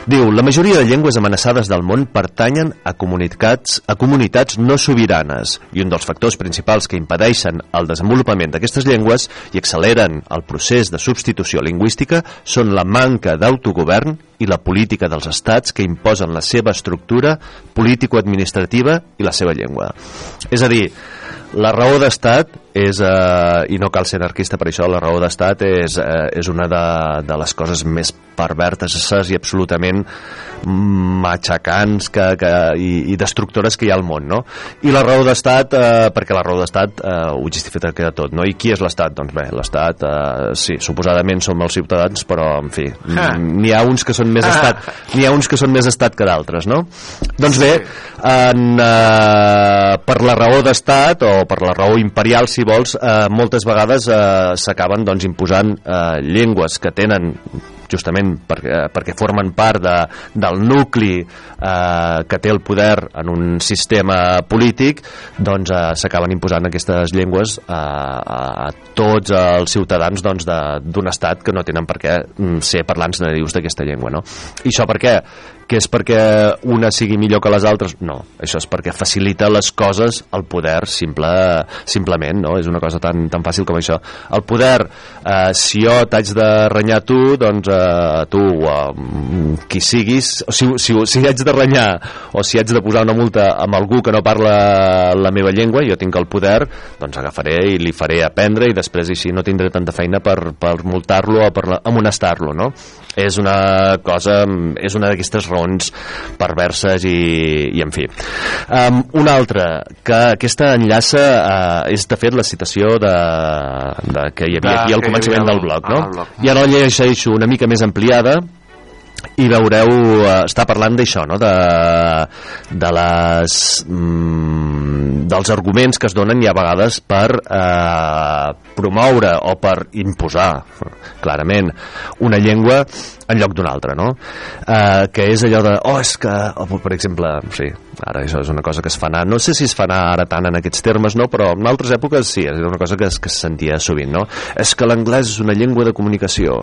Diu, la majoria de llengües amenaçades del món pertanyen a comunitats, a comunitats no sobiranes i un dels factors principals que impedeixen el desenvolupament d'aquestes llengües i acceleren el procés de substitució lingüística són la manca d'autogovern i la política dels estats que imposen la seva estructura político-administrativa i la seva llengua. És a dir, la raó d'estat és, eh, i no cal ser anarquista per això, la raó d'estat és, eh, és una de, de les coses més pervertes i absolutament matxacants que, que, i, i destructores que hi ha al món, no? I la raó d'estat, eh, perquè la raó d'estat eh, ho justifica tot, no? I qui és l'estat? Doncs bé, l'estat, eh, sí, suposadament som els ciutadans, però, en fi, n'hi ha uns que són més estat, n'hi ha uns que són més estat que d'altres, no? Doncs bé, en, eh, per la raó d'estat o per la raó imperial, si vols, eh, moltes vegades eh, s'acaben doncs, imposant eh, llengües que tenen justament perquè, perquè formen part de, del nucli eh, que té el poder en un sistema polític doncs eh, s'acaben imposant aquestes llengües eh, a tots els ciutadans doncs, d'un estat que no tenen per què mm, ser parlants nadius d'aquesta llengua no? i això per què? Que és perquè una sigui millor que les altres no, això és perquè facilita les coses el poder simple, simplement no? és una cosa tan, tan fàcil com això el poder, eh, si jo t'haig de renyar tu, doncs eh, tu eh, qui siguis o si, si, si haig de renyar o si haig de posar una multa amb algú que no parla la meva llengua, jo tinc el poder doncs agafaré i li faré aprendre i després així no tindré tanta feina per, per multar-lo o per amonestar-lo no? És una cosa és una d'aquestes raons perverses i, i en fi um, una altra que aquesta enllaça uh, és de fet la citació de, de que hi havia De- aquí al començament havia del blog al no? blog. i ara la llegeixo una mica més ampliada i veureu, eh, està parlant d'això, no? de, de les, mm, dels arguments que es donen i a vegades per eh, promoure o per imposar, clarament, una llengua en lloc d'una altra, no? Eh, que és allò de, oh, és que, oh, per exemple, sí, ara això és una cosa que es fa anar, no sé si es fa anar ara tant en aquests termes, no? però en altres èpoques sí, és una cosa que es, que es sentia sovint, no? És que l'anglès és una llengua de comunicació,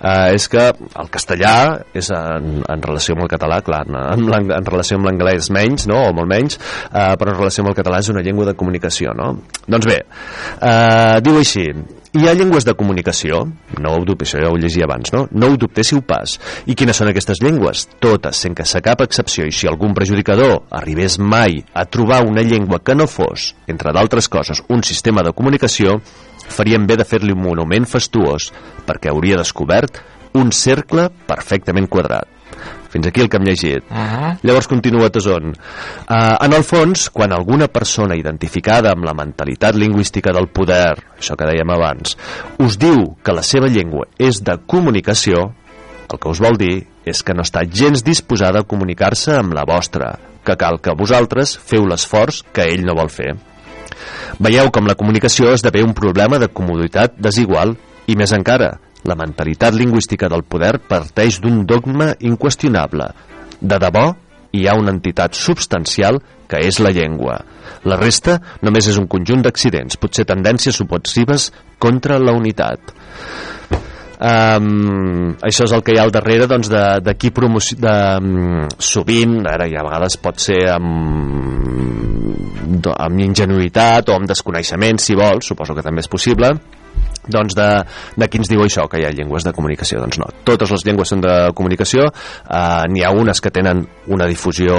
eh, és que el castellà és en, en relació amb el català, clar, en, l'ang- en relació amb l'anglès menys, no? o molt menys, eh, però en relació amb el català és una llengua de comunicació, no? Doncs bé, eh, diu així, hi ha llengües de comunicació, no ho dubte, això ja ho llegia abans, no? No ho dubtéssiu pas. I quines són aquestes llengües? Totes, sense cap excepció, i si algun prejudicador arribés mai a trobar una llengua que no fos, entre d'altres coses, un sistema de comunicació, farien bé de fer-li un monument fastuós, perquè hauria descobert un cercle perfectament quadrat. Fins aquí el que hem llegit. Uh -huh. Llavors continua Toson. Uh, en el fons, quan alguna persona identificada amb la mentalitat lingüística del poder, això que dèiem abans, us diu que la seva llengua és de comunicació, el que us vol dir és que no està gens disposada a comunicar-se amb la vostra, que cal que vosaltres feu l'esforç que ell no vol fer. Veieu com la comunicació esdevé un problema de comoditat desigual i més encara, la mentalitat lingüística del poder parteix d'un dogma inqüestionable. De debò, hi ha una entitat substancial que és la llengua. La resta només és un conjunt d'accidents, potser tendències subversives contra la unitat. Um, això és el que hi ha al darrere doncs, de, de qui promoci... de, um, sovint, ara ja a vegades pot ser amb, amb ingenuïtat o amb desconeixement si vols, suposo que també és possible doncs de, de qui ens diu això, que hi ha llengües de comunicació? Doncs no, totes les llengües són de comunicació, eh, n'hi ha unes que tenen una difusió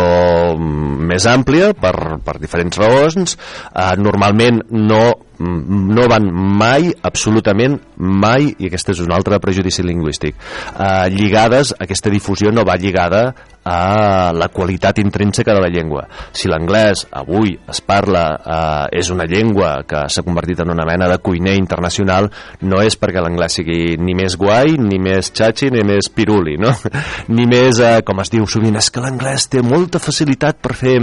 mm, més àmplia per, per diferents raons, eh, normalment no mm, no van mai, absolutament mai, i aquest és un altre prejudici lingüístic, eh, lligades, aquesta difusió no va lligada a la qualitat intrínseca de la llengua. Si l'anglès avui es parla, eh, és una llengua que s'ha convertit en una mena de cuiner internacional, no és perquè l'anglès sigui ni més guai, ni més xatxi, ni més piruli, no? ni més, eh, com es diu sovint, és que l'anglès té molta facilitat per fer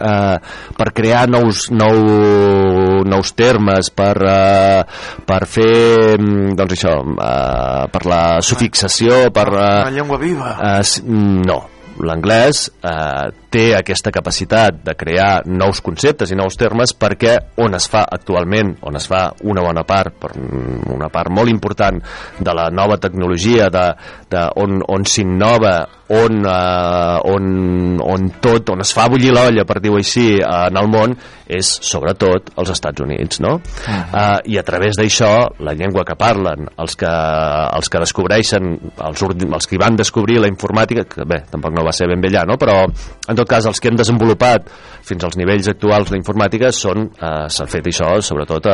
eh, per crear nous, nou, nous termes per, eh, per fer mm, doncs això, eh, per la sufixació per, eh, Una llengua viva. Eh, no, l'anglès eh, té aquesta capacitat de crear nous conceptes i nous termes perquè on es fa actualment, on es fa una bona part, per una part molt important de la nova tecnologia, de, de on, on s'innova, on, eh, on, on tot, on es fa bullir l'olla, per dir-ho així, eh, en el món, és sobretot als Estats Units, no? Uh, I a través d'això, la llengua que parlen, els que, els que descobreixen, els, els que van descobrir la informàtica, que bé, tampoc no va ser ben bé allà, no? però en tot cas els que han desenvolupat fins als nivells actuals la informàtica són, uh, s'ha fet això sobretot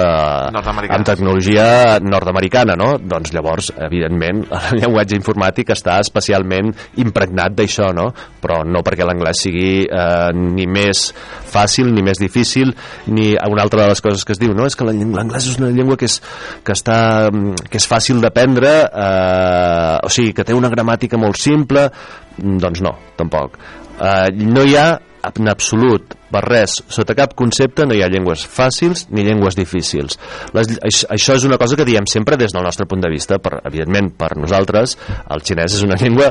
Nord-americans. amb tecnologia nord-americana, no? Doncs llavors, evidentment, el llenguatge informàtic està especialment impregnat d'això, no? Però no perquè l'anglès sigui eh, ni més fàcil ni més difícil, ni una altra de les coses que es diu, no? És que l'anglès és una llengua que és, que està, que és fàcil d'aprendre, eh, o sigui, que té una gramàtica molt simple, doncs no, tampoc. Eh, no hi ha en absolut per res, sota cap concepte no hi ha llengües fàcils ni llengües difícils Les, això, és una cosa que diem sempre des del nostre punt de vista per, evidentment per nosaltres el xinès és una llengua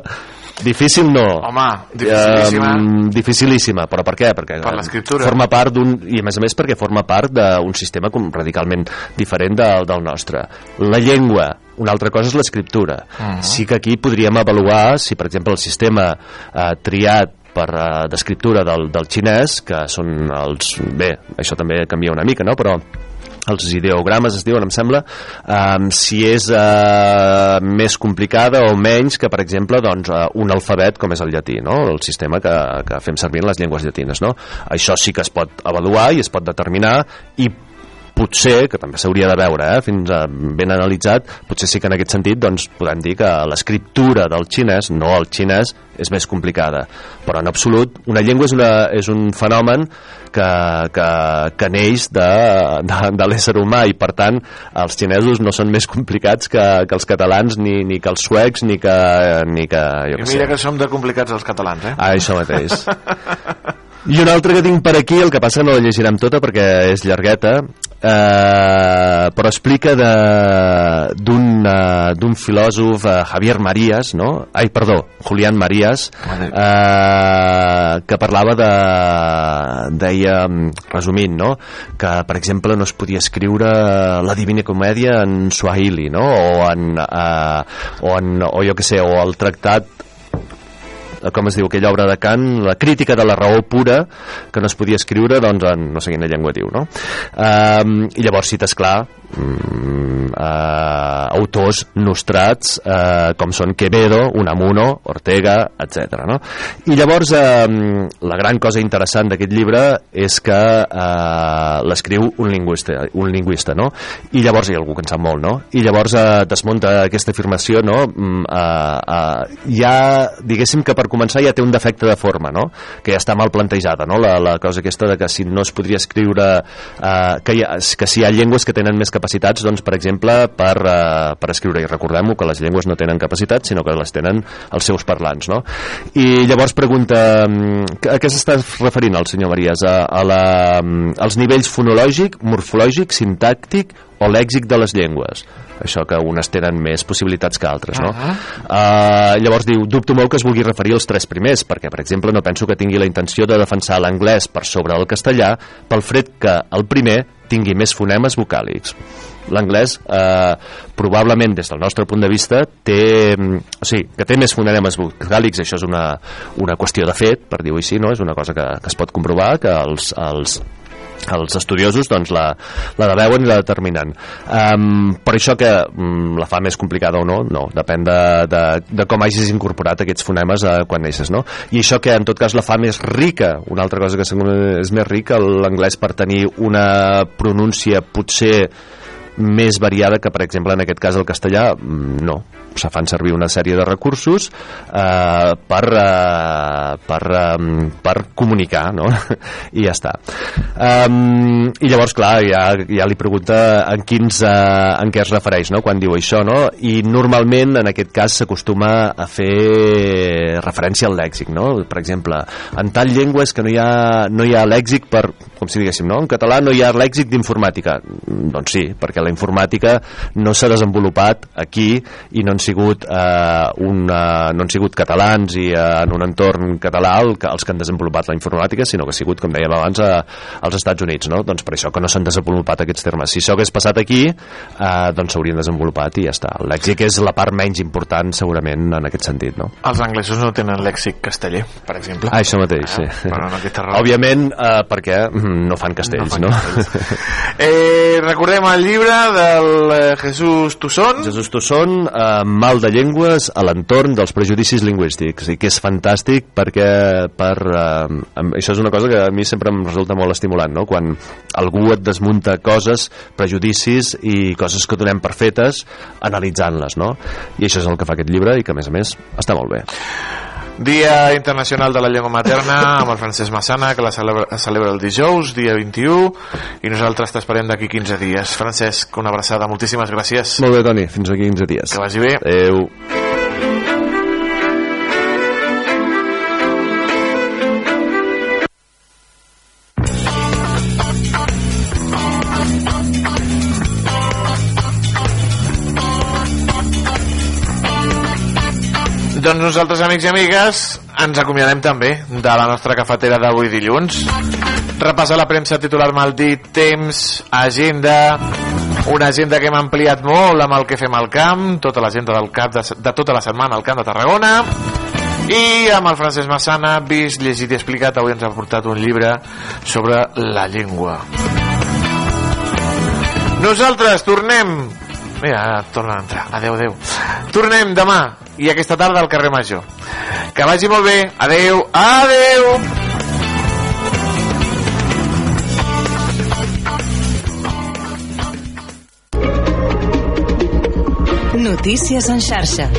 difícil no Home, dificilíssima. Eh, dificilíssima, però per què? Perquè Per l'escriptura. forma part d'un i a més a més perquè forma part d'un sistema com radicalment diferent del, del nostre la llengua una altra cosa és l'escriptura. Mhm. Sí que aquí podríem avaluar si, per exemple, el sistema eh, triat per eh, d'escriptura del, del xinès, que són els... Bé, això també canvia una mica, no?, però els ideogrames es diuen, em sembla, um, si és uh, més complicada o menys que, per exemple, doncs, uh, un alfabet com és el llatí, no? el sistema que, que fem servir en les llengües llatines. No? Això sí que es pot avaluar i es pot determinar i potser, que també s'hauria de veure eh, fins a ben analitzat, potser sí que en aquest sentit doncs, podem dir que l'escriptura del xinès, no el xinès, és més complicada. Però en absolut, una llengua és, una, és un fenomen que, que, que neix de, de, de l'ésser humà i per tant els xinesos no són més complicats que, que els catalans ni, ni que els suecs ni que, ni que jo I mira sé. que som de complicats els catalans, eh? Ah, això mateix. I una altra que tinc per aquí, el que passa no la llegirem tota perquè és llargueta, eh, però explica d'un eh, d'un filòsof, eh, Javier Marías, no? Ai, perdó, Julián Marías, eh, que parlava de... deia, resumint, no? que, per exemple, no es podia escriure la Divina Comèdia en Swahili, no? O en, eh, o, en, o jo que sé, o el tractat eh, com es diu, aquella obra de Kant, la crítica de la raó pura, que no es podia escriure, doncs, en no sé quina llengua diu, no? Um, I llavors cites, clar, um, uh, autors nostrats, uh, com són Quevedo, Unamuno, Ortega, etc. No? I llavors, um, la gran cosa interessant d'aquest llibre és que uh, l'escriu un lingüista, un lingüista, no? I llavors hi ha algú que en sap molt, no? I llavors uh, desmunta aquesta afirmació, no? Mm, uh, uh, ja, diguéssim que per començar ja té un defecte de forma, no? Que ja està mal plantejada, no? La, la cosa aquesta de que si no es podria escriure uh, que, hi ha, que si hi ha llengües que tenen més capacitats, doncs, per exemple, per, uh, per escriure, i recordem-ho que les llengües no tenen capacitats, sinó que les tenen els seus parlants, no? I llavors pregunta, mm, a què s'està referint el senyor Marías? A, a la, mm, als nivells fonològic, morfològic, sintàctic o lèxic de les llengües això que unes tenen més possibilitats que altres no? Ah. Uh, llavors diu, dubto molt que es vulgui referir als tres primers perquè per exemple no penso que tingui la intenció de defensar l'anglès per sobre del castellà pel fred que el primer tingui més fonemes vocàlics l'anglès eh, probablement des del nostre punt de vista té, mm, o sigui, que té més fonemes vocàlics això és una, una qüestió de fet per dir-ho així, no? és una cosa que, que es pot comprovar que els, els, els estudiosos doncs, la, la deveuen i la determinen. Um, per això que um, la fa més complicada o no, no, depèn de, de, de com hagis incorporat aquests fonemes uh, quan neixes, no? i això que en tot cas la fa més rica. Una altra cosa que és més rica l'anglès per tenir una pronúncia potser més variada que per exemple en aquest cas el castellà mm, no, se fan servir una sèrie de recursos eh, per, eh, per, eh, per comunicar no? i ja està um, i llavors clar ja, ja li pregunta en, quins, eh, en què es refereix no? quan diu això no? i normalment en aquest cas s'acostuma a fer referència al lèxic no? per exemple, en tal llengua és que no hi ha, no hi ha lèxic per, com si diguéssim, no? en català no hi ha lèxic d'informàtica doncs sí, perquè la informàtica no s'ha desenvolupat aquí i no han sigut, eh, una, no han sigut catalans i eh, en un entorn català el, que, els que han desenvolupat la informàtica, sinó que ha sigut, com dèiem abans, a, als Estats Units, no? Doncs per això que no s'han desenvolupat aquests termes. Si això hagués passat aquí, eh, doncs s'haurien desenvolupat i ja està. El lèxic és la part menys important, segurament, en aquest sentit, no? Els anglesos no tenen lèxic casteller, per exemple. Ah, això mateix, sí. Però aquesta raó. Òbviament, eh, perquè mm, no fan castells, no? Eh, recordem el llibre del eh, Jesús Tussón. Jesús Tussón, eh, Mal de llengües a l'entorn dels prejudicis lingüístics i que és fantàstic perquè per, eh, això és una cosa que a mi sempre em resulta molt estimulant no? quan algú et desmunta coses prejudicis i coses que donem per fetes analitzant-les no? i això és el que fa aquest llibre i que a més a més està molt bé Dia Internacional de la Llengua Materna amb el Francesc Massana, que la celebra, celebra el dijous, dia 21, i nosaltres t'esperem d'aquí 15 dies. Francesc, una abraçada, moltíssimes gràcies. molt bé Toni, fins aquí 15 dies Que vagi bé. Adéu Doncs nosaltres, amics i amigues, ens acomiadem també de la nostra cafetera d'avui dilluns. repassar la premsa titular mal dit, temps, agenda, una agenda que hem ampliat molt amb el que fem al camp, tota l'agenda del cap de, de tota la setmana al Camp de Tarragona, i amb el Francesc Massana, vist, llegit i explicat, avui ens ha portat un llibre sobre la llengua. Nosaltres tornem... Mira, torna a entrar. Adéu, adéu. Tornem demà i aquesta tarda al carrer Major. Que vagi molt bé. Adéu, adéu. Notícies en xarxa.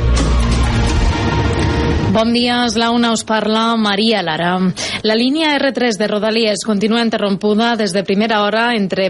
Bon dia, és la una us parla Maria Lara. La línia R3 de Rodalies continua interrompuda des de primera hora entre